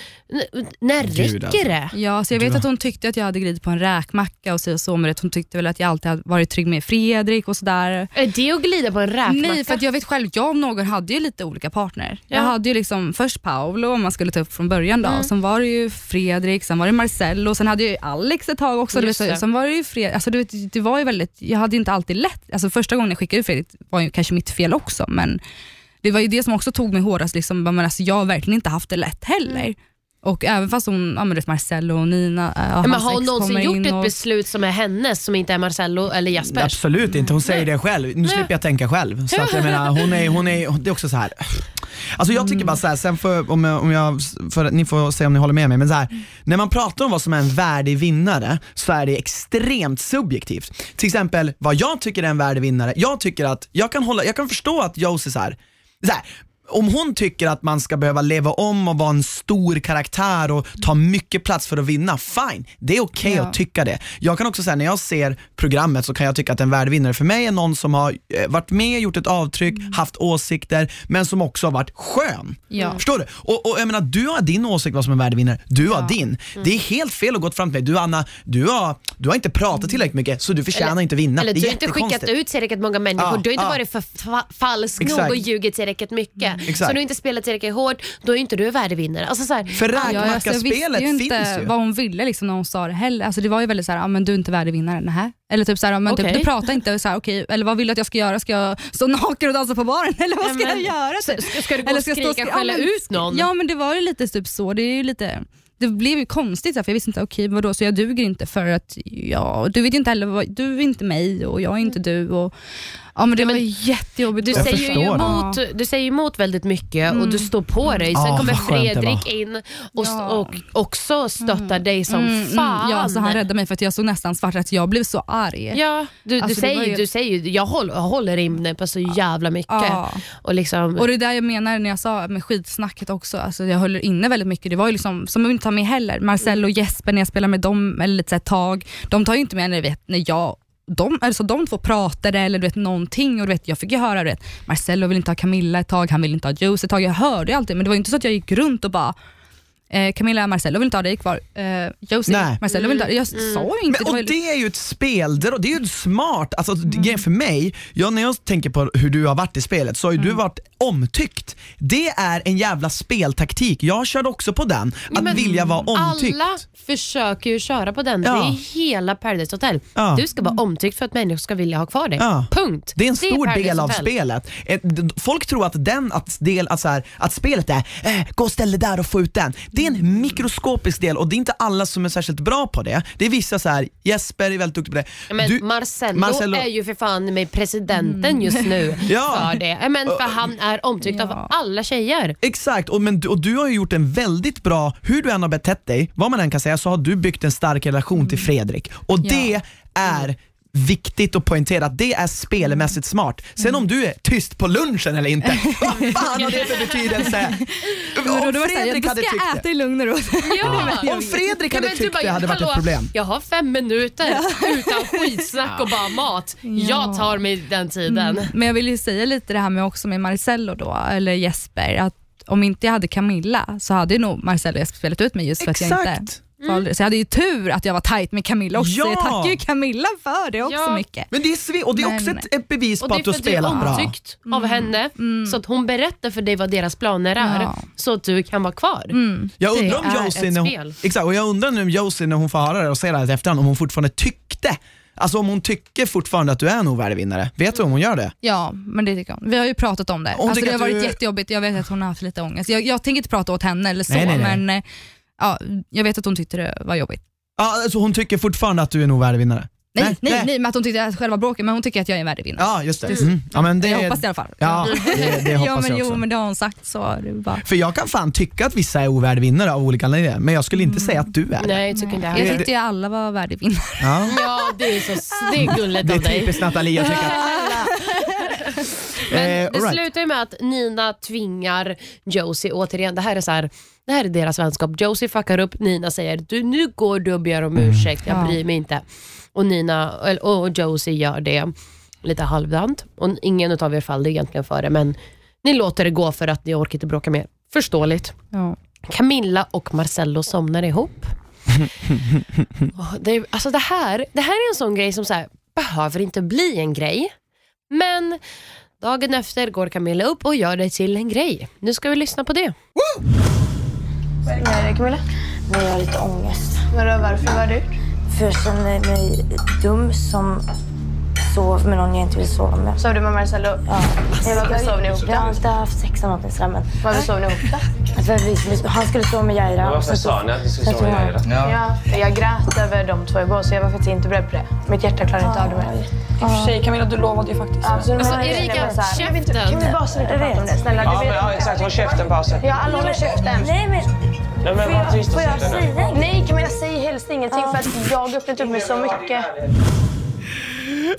när Gud, räcker alltså. det? Ja, så jag vet att hon tyckte att jag hade glidit på en räkmacka och så och så, men det- hon tyckte väl att jag alltid hade varit trygg med Fredrik och sådär. Är det att glida på en räkmacka? Nej, för att jag vet själv, jag om någon hade ju lite olika partner. Ja. Jag hade ju liksom först Paolo om man skulle ta upp från början då, Mm. sen var det ju Fredrik, sen var det Marcello, sen hade jag ju Alex ett tag också. Du vet, så- sen var det ju Fredrik, alltså du vet, det var ju väldigt, jag hade ju inte alltid lätt, alltså första gången jag skickade ut Fredrik var ju kanske mitt fel också, men det var ju det som också tog mig hårdast, liksom, men alltså, jag har verkligen inte haft det lätt heller. Och även fast hon, ja, men du vet, Marcello och Nina, äh, Ja, men hans har hon ex någonsin kommer gjort in ett och- beslut som är hennes, som inte är Marcello eller Jaspers? Absolut inte, hon säger det själv. Nu slipper jag tänka själv. Så att jag menar, hon är, hon är, det är också så här. Alltså jag tycker bara så här, sen får, om jag, om jag, för, ni får se om ni håller med mig, men så här, när man pratar om vad som är en värdig vinnare så är det extremt subjektivt. Till exempel vad jag tycker är en värdig vinnare, jag tycker att, jag kan, hålla, jag kan förstå att Josie så här, så här om hon tycker att man ska behöva leva om och vara en stor karaktär och ta mycket plats för att vinna, fine. Det är okej Ja. att tycka det. Jag kan också säga när jag ser programmet så kan jag tycka att en värdevinnare för mig är någon som har eh, varit med, gjort ett avtryck, haft åsikter, men som också har varit skön. Ja. Förstår du? Och, och jag menar, du har din åsikt vad som är värdevinnare, du har din. Det är helt fel att gå fram till mig. Du Anna, du har, du har inte pratat tillräckligt mycket så du förtjänar inte vinna. Eller du har inte skickat ut tillräckligt många människor. Du har inte varit för fa- falsk nog och ljugit tillräckligt mycket. Exakt. Så du inte spelat tillräckligt hårt, då är inte du värdevinnare. Alltså, så här, För Ja, alltså, jag visste ju inte finns ju. vad hon ville liksom, när hon sa det heller. Alltså, det var ju väldigt såhär, ah, men du är inte värdig vinnare. Nähä. Eller typ såhär, ah, men Okej. typ, du pratar inte, såhär, okej, eller vad vill du att jag ska göra? Ska jag stå naken och dansa på baren? Eller vad ska Ja, men- jag göra? Så- Typ? ska- ska du gå eller och ska jag skrika stå och ja, skälla men- ut någon? Ja men det var ju lite typ så. Det är ju lite det blev ju konstigt för jag visste inte, okej vadå så jag duger inte för att ja, du vet ju inte heller, vad, du är inte mig och jag är inte du. Och, ja men det var jättejobbigt. Du Jag säger, ju emot, du säger emot väldigt mycket och du står på dig. Sen Ah, kommer Fredrik in och, Ja. och också stöttar dig som Mm, fan. Mm, ja, så han räddade mig för att jag såg nästan svart att jag blev så arg. Ja, du, Alltså, du, säger, ju- du säger jag håller, jag håller inne på så jävla mycket. Ja. Och liksom, Och det är där jag menar när jag sa med skitsnacket också, alltså jag håller inne väldigt mycket. Det var ju liksom, som inte tar med heller, Marcel och Jesper när jag spelar med dem eller lite så här tag, de tar ju inte med när, vet, när jag de, alltså de två pratade eller du vet, någonting och du vet, jag fick ju höra du vet, Marcello vill inte ha Camilla ett tag, han vill inte ha Juice ett tag. Jag hörde ju alltid men det var ju inte så att jag gick runt och bara Eh, Camilla Marcello vill inte ha dig kvar. Eh, Josie Nej. Marcello vill inte ha dig. Jag Mm. sa ju inte. Men, det och ju- det är ju ett spel, det, det är ju smart. Alltså, grejen För mig, jag, när jag tänker på hur du har varit i spelet så har ju Mm. du varit omtyckt. Det är en jävla speltaktik. Jag körde också på den, att Men vilja vara omtyckt. Alla försöker ju köra på den. Ja. Det är hela Paradise Hotel. Ja. Du ska vara omtyckt för att människor ska vilja ha kvar dig. Ja. Punkt. Det är en stor Paradise del av Hotel. spelet. Eh, Folk tror att, den, att, del, att, så här, att spelet är eh, gå och ställ dig där och få ut den. Det är en mikroskopisk del och det är inte alla som är särskilt bra på det. Det är vissa så här, Jesper är väldigt duktig på det. Men Du- Marcello, Marcello- är ju för fan med presidenten just nu Ja. för det. Ja, Men för han är omtyckt av alla tjejer. Exakt, och, men, du- och du har ju gjort en väldigt bra, hur du än har betett dig, vad man än kan säga, så har du byggt en stark relation till Fredrik. Och det är viktigt att poängtera att det är spelmässigt smart. Sen om du är tyst på lunchen eller inte, vad fan har det för betydelse? Om Fredrik hade tyckt äta det. i lugn och ro. Ja. Om Fredrik hade tyckt bara, det hade varit ett "Hallå, problem. Jag har fem minuter utan skitsnack och bara mat. Jag tar mig den tiden. Mm. Men jag vill ju säga lite det här med också med Marcello då, eller Jesper, att om inte jag hade Camilla så hade ju nog Marcello och Jesper spelat ut mig just för att jag inte Det. Så jag hade ju tur att jag var tajt med Camilla också. Ja. Jag tackar ju Camilla för det också Ja. mycket. Men det är, sve- och det är Men- också ett, ett bevis Och på det är att du för har att du är spelat bra. omtyckt av henne. Så att hon berättar för dig vad deras planer är Ja. så att du kan vara kvar. Jag Det undrar om är Josie, när hon, exakt, och jag undrar nu om Josie när hon får höra det och ser det här efterhand, om hon fortfarande tyckte Alltså om hon tycker fortfarande att du är en ovärdig vinnare, vet du om hon gör det? Ja, men det tycker hon. Vi har ju pratat om det. Hon Alltså, det har varit du- jättejobbigt. Jag vet att hon har haft lite ångest. Jag, jag tänker inte prata åt henne eller så, Nej, nej, nej. men eh, ja, jag vet att hon tyckte det var jobbigt. Ja, alltså hon tycker fortfarande att du är en ovärdig vinnare? Nej, nej, nej, men att hon tyckte att själva bråket, men hon tycker att jag är en värdig vinnare. Ja, just det. Mm. Ja, men det Jag hoppas det i alla fall. Ja, det, det hoppas ja, men, jag också. Jo, men det har hon sagt så. Det är bara... För jag kan fan tycka att vissa är ovärdig vinnare av olika anledningar, men jag skulle inte säga att du är det. Nej, jag tycker inte Jag tyckte ju alla var värdig vinnare. Ja. Ja, det är, så, det är gulligt Det är av dig. typiskt Nathalie att tycka att... Men Eh, det all right. slutar ju med att Nina tvingar Josie återigen. Det här är så här, det här är deras vänskap. Josie fuckar upp, Nina säger du, nu går du och ber om Mm. ursäkt, jag Ja. bryr mig inte. Och, Nina, och Josie gör det lite halvdant. Och ingen av er faller egentligen för det, men ni låter det gå för att ni orkar inte bråka mer. Förståeligt. Ja. Camilla och Marcello somnar ihop. Det, är- alltså det, här, det här är en sån grej som så här, behöver inte bli en grej. Men dagen efter går Camilla upp och gör det till en grej. Nu ska vi lyssna på det. Vad är det Camilla? Men jag har lite ångest. Vadå, varför? Vad har du gjort? För jag känner mig dum som sov med någon jag inte vill sova med. Sov du med Marcello? Ja. Varför sov ni ihop Jag har inte haft sex eller någonting sådär men... Varför sov ni ihop då? Vi, han skulle sova med Jaira. Varför sa ni att ni skulle sova med Jaira? Ja. för jag grät över de två igår så jag var faktiskt inte beredd på det. Mitt hjärta klarar inte av det mer. I och för sig Camilla, du lovade ju faktiskt. Alltså, Alltså, Erika, käften. Kan vi bara sluta prata om det? Snälla, du Ja, vet- ja exakt. Håll käften pausen. Ja, alla håller käften. Nej men... Nej, men Får var jag, tyst och får jag sitt nu. Nej Camilla, säg helst ingenting för att jag har öppnat upp mig så mycket.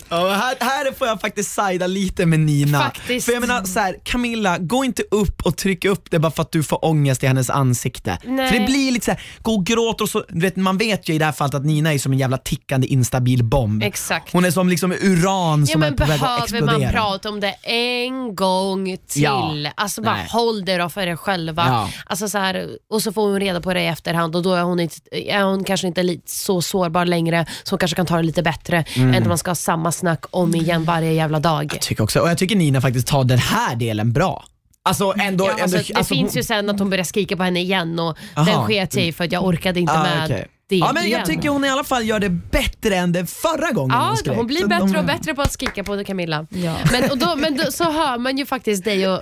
Ja, här, här får jag faktiskt sida lite med Nina. Faktiskt. För jag menar så här, Camilla, gå inte upp och tryck upp det bara för att du får ångest i hennes ansikte. Nej. För det blir lite så här, gå och gråt och så, du vet, man vet ju i det här fallet att Nina är som en jävla tickande instabil bomb. Exakt. Hon är som liksom uran Ja, som är men på väg att behöver explodera. man prata om det en gång till? Ja. Alltså bara Nej. håll det då för er själva. Ja. Alltså så här, och så får hon reda på det i efterhand och då är hon, inte, är hon kanske inte så sårbar längre så hon kanske kan ta det lite bättre Mm. än att man ska samma snack om igen varje jävla dag. Jag tycker också, och jag tycker Nina faktiskt tar den här delen bra. Alltså ändå... Ja, alltså, ändå det alltså, finns hon- ju sen att hon börjar skrika på henne igen och Aha. den sket jag i för att jag orkade inte Ah, med okej. det Ja, men igen. jag tycker hon i alla fall gör det bättre än det förra gången Ja, hon skrek. hon blir Så bättre de- och bättre på att skrika på Camilla. Ja. Men, och då, men då, så hör man ju faktiskt dig och,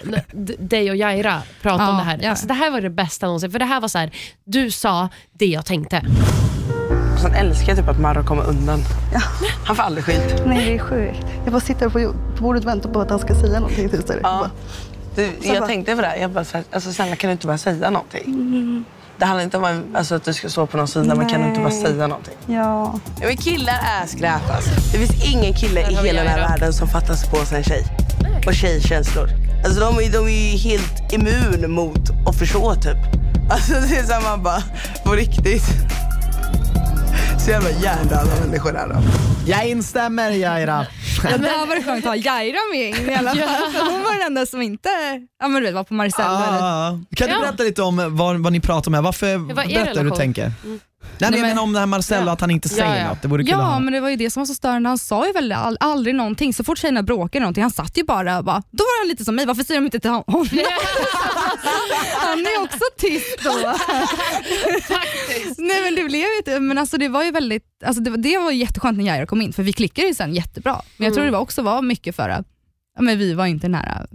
dig och Jaira prata Ja, om det här. ja. Alltså, det här var det bästa någonsin. För det här var så här, du sa det jag tänkte. Sen älskar typ att Marro kommer undan. Han får aldrig skit. Nej, det är sjukt. Jag bara sitter på, på bordet och väntar på att han ska säga någonting till dig. Ja. Du, jag bara- tänkte på det. här. Jag bara, så här, alltså, snälla kan du inte bara säga någonting? Det handlar inte om alltså, att du ska stå på någon sida, men kan du inte bara Nej. säga någonting? Ja. Ja, men killar är skräp alltså. Det finns ingen kille i hela den här världen som fattar sig på sig en tjej. Och tjejkänslor. Alltså de, är- de är ju helt immun mot att förstå typ. Alltså det är som man bara, på riktigt. Så jävla hjärndöda människor är de. Jag instämmer Jaira. Ja, där var det skönt att ha Jaira med in i alla fall. Ja. För hon var den enda som inte ja, men du vet, var på eller- Ah, kan du Ja. berätta lite om vad, vad ni pratar om här? Varför, Vad är berätta hur du tänker. Nej, men jag men- menar om det här Marcello, Ja. att han inte säger Ja, ja. något. Det vore kul Ja, men det var ju det som var så störande. Han sa ju väl all, aldrig någonting. Så fort tjejerna bråkade någonting, han satt ju bara och bara, då var han lite som mig, varför säger de inte till hon- honom? han är också tyst då. Nej men det blev ju inte, men alltså det var ju väldigt, alltså det, var, det var jätteskönt när Jaira kom in för vi klickade ju sen jättebra. Men jag tror Mm. det var också var mycket för att men vi var inte nära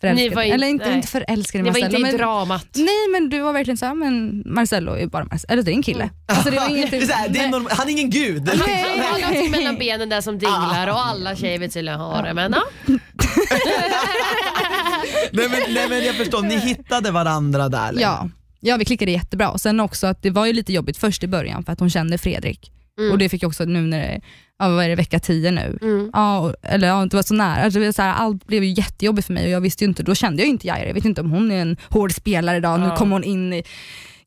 förälskade. Ni var inte- Eller inte, nej. inte förälskade i Ni var Marcello. inte i men, dramat. Nej men du var verkligen såhär, men Marcello är bara Marcello, eller det är en kille. Alltså, det var Det ingenting, är så här, det är han är ingen gud. Han har någonting mellan benen där som dinglar och alla tjejer vill tydligen ha det. Men, ja. nej, men, nej men jag förstår, ni hittade varandra där. liksom. Ja. ja, vi klickade jättebra. Sen också att det var ju lite jobbigt först i början för att hon kände Fredrik. Mm. Och det fick jag också nu när det, ja, vad är det, vecka 10 nu. Mm. Ja, eller ja, det var så nära. Alltså, så här, allt blev ju jättejobbigt för mig och jag visste inte, då kände jag inte Jaira. Jag vet inte om hon är en hård spelare idag. Nu Ja. kom hon in i,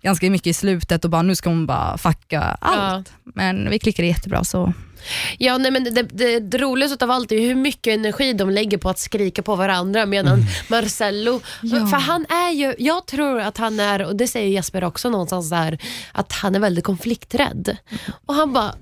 ganska mycket i slutet och bara nu ska hon bara fucka allt. Men vi klickade jättebra så. Ja, nej, men det, det, det roligaste av allt är hur mycket energi de lägger på att skrika på varandra medan Marcello, Ja. för han är ju, jag tror att han är, och det säger Jesper också någonstans där, att han är väldigt konflikträdd. Och han bara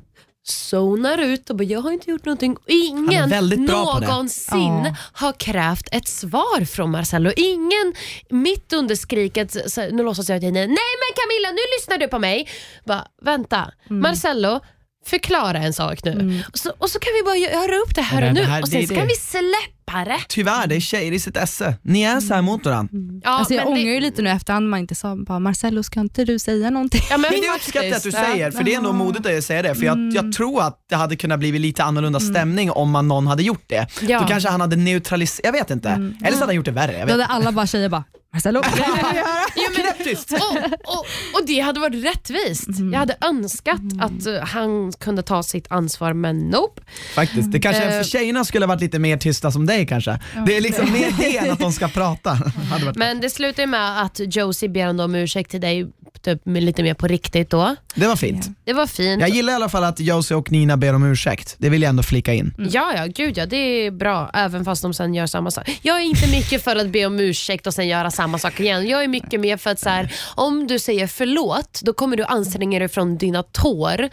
zonar ut och bara, jag har inte gjort någonting. Ingen det. någonsin Ja. har krävt ett svar från Marcello. Ingen mitt under skriket, så, nu låtsas jag att jag nej men Camilla nu lyssnar du på mig. Bara, vänta, Mm. Marcello förklara en sak nu. Och, så, och så kan vi bara göra upp det här Det- och det nu här- och det sen ska det. vi släppa det. Tyvärr, det är tjejer i sitt esse. Ni är så här mot varandra. Ja, alltså jag men ångrar det- ju lite nu efterhand man inte sa bara Marcello ska inte du säga någonting? Ja, men Men det uppskattar jag att du säger, för det är ändå modigt att säga det. För jag, Mm. jag tror att det hade kunnat bli lite annorlunda stämning om man någon hade gjort det. Ja. Då kanske han hade neutraliserat, jag vet inte. Eller så hade han gjort det värre. Jag Då vet. hade alla bara tjejer bara, Marcello. Ja, men, och, och, och det hade varit rättvist. Mm. Jag hade önskat att eh, han kunde ta sitt ansvar men nope. Faktiskt. Det kanske Eh. för tjejerna skulle ha varit lite mer tysta som dig kanske. Det är liksom mer det än att de ska prata. Men det slutar ju med att Josie ber om ursäkt till dig typ, med lite mer på riktigt då. Det var fint. Det var fint. Jag gillar i alla fall att Josie och Nina ber om ursäkt. Det vill jag ändå flika in. Ja, ja, gud ja, det är bra. Även fast de sen gör samma sak. Jag är inte mycket för att be om ursäkt och sen göra samma sak igen. Jag är mycket mer för att så här, om du säger förlåt, då kommer du anstränga dig från dina tår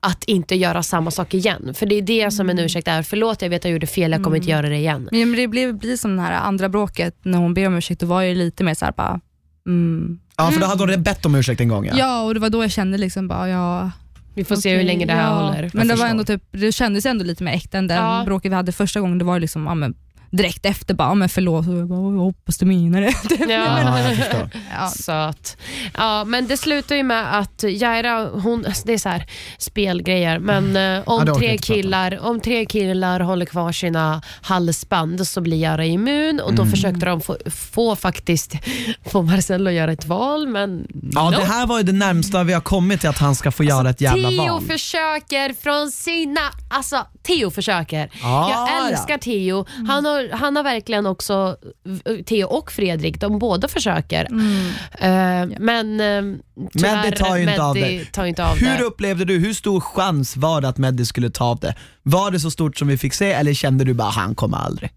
att inte göra samma sak igen. För det är det som en ursäkt är. Förlåt, jag vet att jag gjorde fel, jag kommer inte göra det igen. Men det blir, blir som det här andra bråket när hon ber om ursäkt, då var jag lite mer såhär bara, mm. Ja, för då hade hon bett om ursäkt en gång. Ja. Ja, och det var då jag kände liksom bara, ja Vi får se hur okej, länge det här ja. håller. Men det, var förstår. ändå typ, det kändes ändå lite mer äkta än den Ja. bråket vi hade första gången. Det var ju liksom, ja, men, direkt efter bara, ja, men förlåt, och jag, bara, jag hoppas du menar det. Ja. Ja, jag förstår. Ja. Söt. Ja, men det slutar ju med att Jaira, hon, det är så här spelgrejer, men eh, Ja, om, det orkar jag tre inte prata om. killar, om tre killar håller kvar sina halsband så blir Jaira immun och då Mm. försökte de få, få faktiskt få Marcello att göra ett val, men Ja, no. det här var ju det närmsta vi har kommit till att han ska få göra ett jävla Theo val. försöker från sina... Alltså, Theo försöker. Ah, jag älskar Theo. Han har, han har verkligen också, Theo och Fredrik, de båda försöker. Eh, men uh, Meddi tar ju inte av det. tar inte av Hur det. upplevde du, hur stor chans var det att Meddi skulle ta av det? Var det så stort som vi fick se eller kände du bara han kommer aldrig?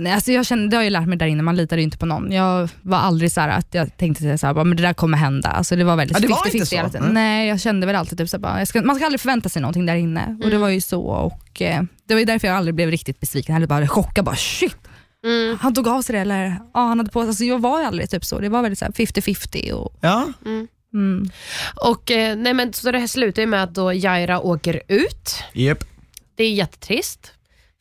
Nej, alltså jag kände, det har jag lärt mig där inne, man litar ju inte på någon. Jag var aldrig så här att jag tänkte så här, bara, men det där kommer hända. Alltså det var väldigt Ja, det var 50-50 inte så? hela tiden. Mm. Nej, jag kände väl alltid typ så här, bara, jag ska, man ska aldrig förvänta sig någonting där inne. Och det var ju så. Och, eh, det var ju därför jag aldrig blev riktigt besviken, eller bara chockad. Bara, shit, Mm. han tog av sig det eller ja, han hade på sig. Alltså, jag var ju aldrig typ så. Det var väldigt så här 50-50. Och, Ja, mm. Och, eh, nej, men, så det här slutar ju med att då Jaira åker ut. Japp. Det är jättetrist.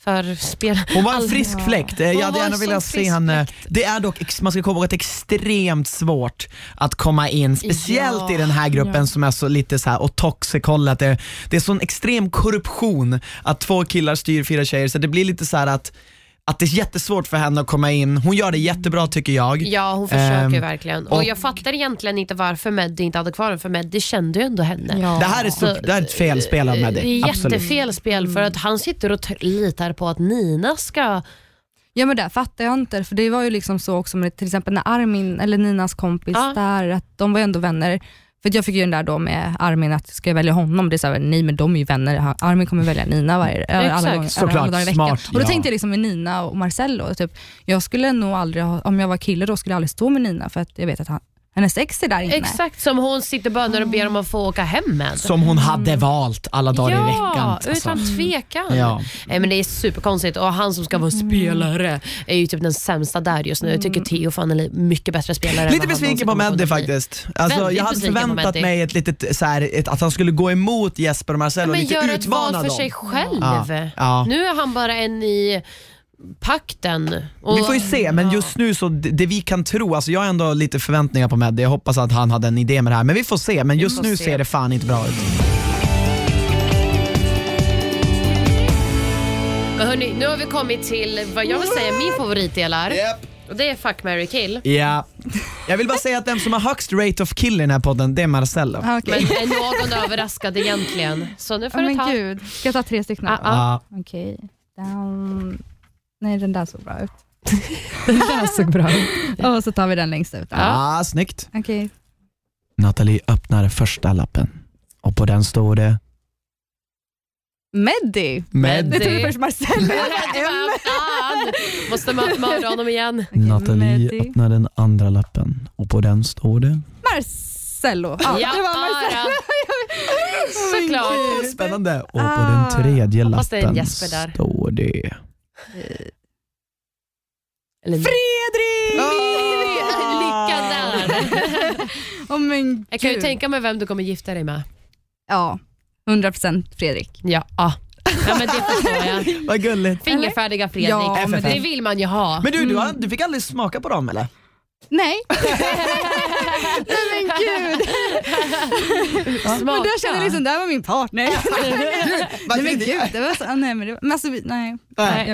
För spel... Hon var en frisk fläkt. Eh, Jag hade gärna velat se henne. Det är dock, man ska komma ihåg att det är extremt svårt att komma in, speciellt Ja, i den här gruppen ja. som är så lite så här och toxic hållet. Det, det är sån extrem korruption att två killar styr fyra tjejer, så det blir lite så här att att det är jättesvårt för henne att komma in. Hon gör det jättebra tycker jag. Ja, hon försöker Ehm, verkligen. Och, och- jag fattar egentligen inte varför Meddi inte hade kvar den, för Meddi kände ju ändå henne. Ja. Det här är, stort, det här är ett felspel av Det Meddi. är Absolut. jättefel spel för att han sitter och litar på att Nina ska... Ja men det fattar jag inte, för det var ju liksom så också med till exempel när Armin, eller Ninas kompis Ja. där, att de var ju ändå vänner För jag fick ju den där då med Armin att ska jag välja honom? Det är så här, nej men de är ju vänner. Armin kommer välja Nina varje, alla, gånger, Såklart, alla dagar i veckan. smart, och då ja. tänkte jag liksom med Nina och Marcello, typ, jag skulle nog aldrig ha, om jag var kille då skulle jag aldrig stå med Nina för att jag vet att han, hennes ex är där inne. Exakt som hon sitter böner och ber om att få åka hem med. Som hon hade valt alla dagar i veckan. Ja, Alltså. utan tvekan. Ja. Nej, men det är superkonstigt och han som ska vara spelare är ju typ den sämsta där just nu. Jag tycker Theo Faneli är mycket bättre spelare. Lite han besviken på bli. faktiskt. Alltså, jag hade förväntat mig ett litet, så här, ett, att han skulle gå emot Jesper och Marcello och Men lite gör ett val för dem. sig själv. Ja, ja. Nu är han bara en i pakten. Och, Vi får ju se, men just nu så det, det vi kan tro, alltså jag har ändå lite förväntningar på Meddi, jag hoppas att han hade en idé med det här, men vi får se. Men just nu se. ser det fan inte bra ut. Men hörni, nu har vi kommit till vad jag vill säga min favoritdelar. Och det är Fuck, marry, kill. Ja. Jag vill bara säga att den som har högst rate of kill i den här podden, det är Marcello. Ah, okej. Men är någon överraskad egentligen? Så nu får Ja, du men ta... gud, ska jag ta tre stycken? Ja, då? ja. Okej, down. Nej, den där såg bra ut. den där såg bra ut. Och så tar vi den längst ut. Ja, snyggt. Okej. Nathalie öppnar första lappen och på den står det Meddi. Meddi. Det tog ju först fan? Måste man mörda honom igen. Nathalie Meddi. öppnar den andra lappen och på den står det Marcello. Ja, Ja, det var Marcello. Såklart. Spännande. Och på Ah. den tredje lappen står det Eller, Fredrik! Lycka där. Åh men Jag kan ju tänka mig vem du kommer gifta dig med. Ja, 100% Fredrik. Ja, ah. ja men det förstår jag. Vad gulligt. Fingerfärdiga Fredrik. Ja, men det- det vill man ju ha. Men du, du, har, du fick aldrig smaka på dem eller? Nej. Nej men gud. Men då kände jag liksom, det här var min partner. nej men gud, det var så, nej men det var, men alltså, nej. Nej.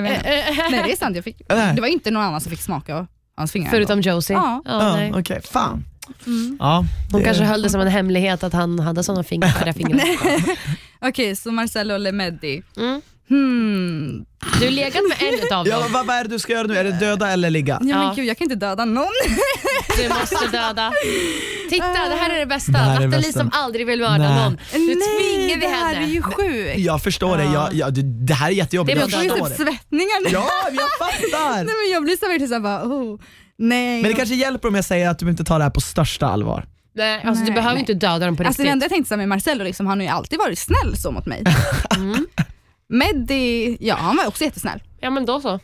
Nej det är sant, jag fick, Nej. det var inte någon annan som fick smaka av hans fingrar. Förutom Josie. Ja. Ja, nej. Okej, fan. Mm. Ja, Hon kanske höll det som en hemlighet att han hade sådana fingrar. fingrar. Okej, så Marcello eller Meddi. Mm. Hmm. Du har legat med en Ja, dem. vad, vad är det du ska göra nu? Är det döda eller ligga? Ja, men Ja. gud, jag kan inte döda någon. Du måste döda. Titta, det här är det bästa. Det här är det Nathalie bästa. som aldrig vill mörda Nej. någon. Nu tvingar vi det här henne. är ju sjukt. Jag förstår det, jag, jag, det, det här är jättejobbigt. Det Jag var Jag får ju förstår typ det. svettningar nu. Ja, jag fattar! Nej, men jag blir så verkligen såhär bara, oh, nej. Men det kanske hjälper om jag säger att du inte tar det här på största allvar. Nej, alltså, du Nej, behöver nej. inte döda dem på Alltså det riktigt. enda jag tänkte med Marcello, liksom, han har ju alltid varit snäll så mot mig. Meddi, ja han var också jättesnäll. Ja men då så.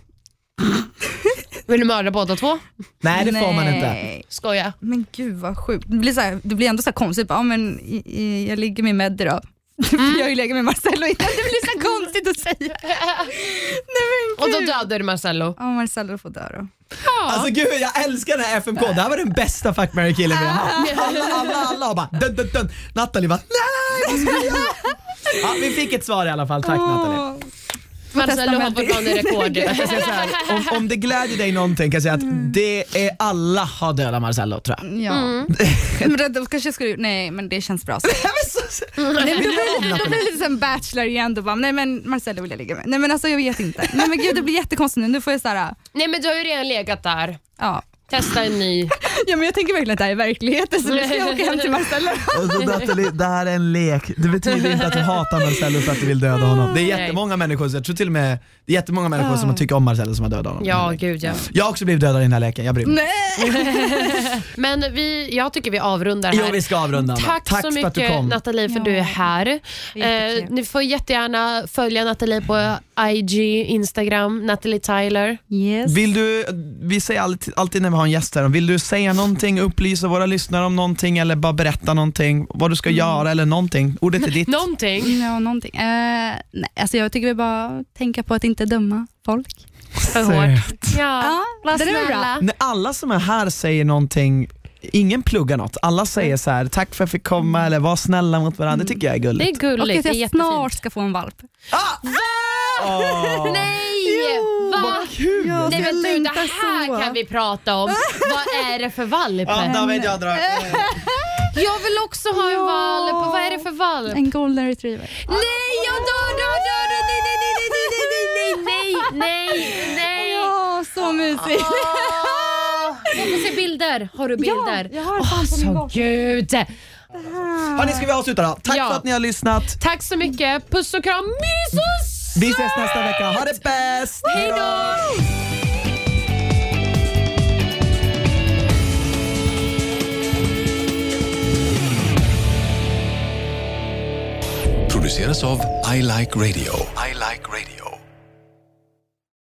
Vill du mörda båda två? Nej, det får man inte. Nej. Skoja. Men gud vad sjukt. Det blir, så här, det blir ändå så här konstigt, bara, ja, men i, i, jag ligger med Meddi då. Mm. jag har ju legat med Marcello innan, det blir så konstigt att säga. Nej men Och då dödar du Marcello. Ja Marcello får dö då. Alltså gud, jag älskar den här FMK. Det här var den bästa fuck, marry, killen vi har haft. Alla, alla, alla har bara dun, dun, dun. Nathalie bara nej, vad ska jag göra? Ja, vi fick ett svar i alla fall, tack Nathalie. Åh. Marcello har fortfarande rekord. Om, om det glädjer dig någonting kan jag säga att det är alla har dödat Marcello tror jag. Ja. Mm. men då kanske jag skulle, nej men det känns bra. Så. Nej, men blir om det- blir det lite som Bachelor igen. Då bara, nej men Marcello vill jag ligga med. Nej men alltså jag vet inte. Nej men gud det blir jättekonstigt nu. Nu får jag såhär, Nej men du har ju redan legat där. ja. Testa en ny. ja men jag tänker verkligen att det här är verkligheten så nu ska jag åka hem till Marcello. Alltså, Nathalie, det här är en lek. Det betyder inte att du hatar Marcello för att du vill döda honom. Det är jättemånga människor, jag tror till och med det är jättemånga människor som tycker om Marcello som har dödat honom. Ja, gud ja. Jag har också blivit dödad i den här leken, jag bryr mig. Nej. Men vi, jag tycker vi avrundar här. Jo, vi ska avrunda. Anna. Tack, Tack så för att du mycket kom. Nathalie för Ja. du är här. Eh, ni får jättegärna följa Nathalie på IG, Instagram, Natalie Tyler. Yes. Vill du, vi säger alltid, alltid när vi har en gäst här, vill du säga någonting, upplysa våra lyssnare om någonting eller bara berätta någonting, vad du ska göra eller någonting? Ordet är ditt. Någonting. Ja, någonting. Eh, nej, alltså jag tycker vi bara tänka på att inte döma folk. För hårt. Ja, Ja, var det är bra. När alla som är här säger någonting, ingen pluggar något, alla säger så här: tack för att jag fick komma eller var snälla mot varandra, det tycker jag är Det är gulligt. Och gulligt, att jag snart ska få en valp. Åh. Nej! Va? Vad kul! Ja, Nej men du, det här så. kan vi prata om. Vad är det för valp? Ja, David, jag drar. Jag vill också ha en Ja. valp. Vad är det för valp? En golden retriever. Nej, jag dör, dör, dör, dör. Nej, nej, nej, nej, nej, nej, nej, nej, nej. Ja, så mysigt. Åh, Jag får se bilder. Har du bilder? jag har fan på min bok. gud. Hörni, ska vi avsluta då? Tack Ja. för att ni har lyssnat. Tack så mycket. Puss och kram. Mysos! Vi ses nästa vecka. Ha det bäst! Hej då! Produceras av I Like Radio. I like radio.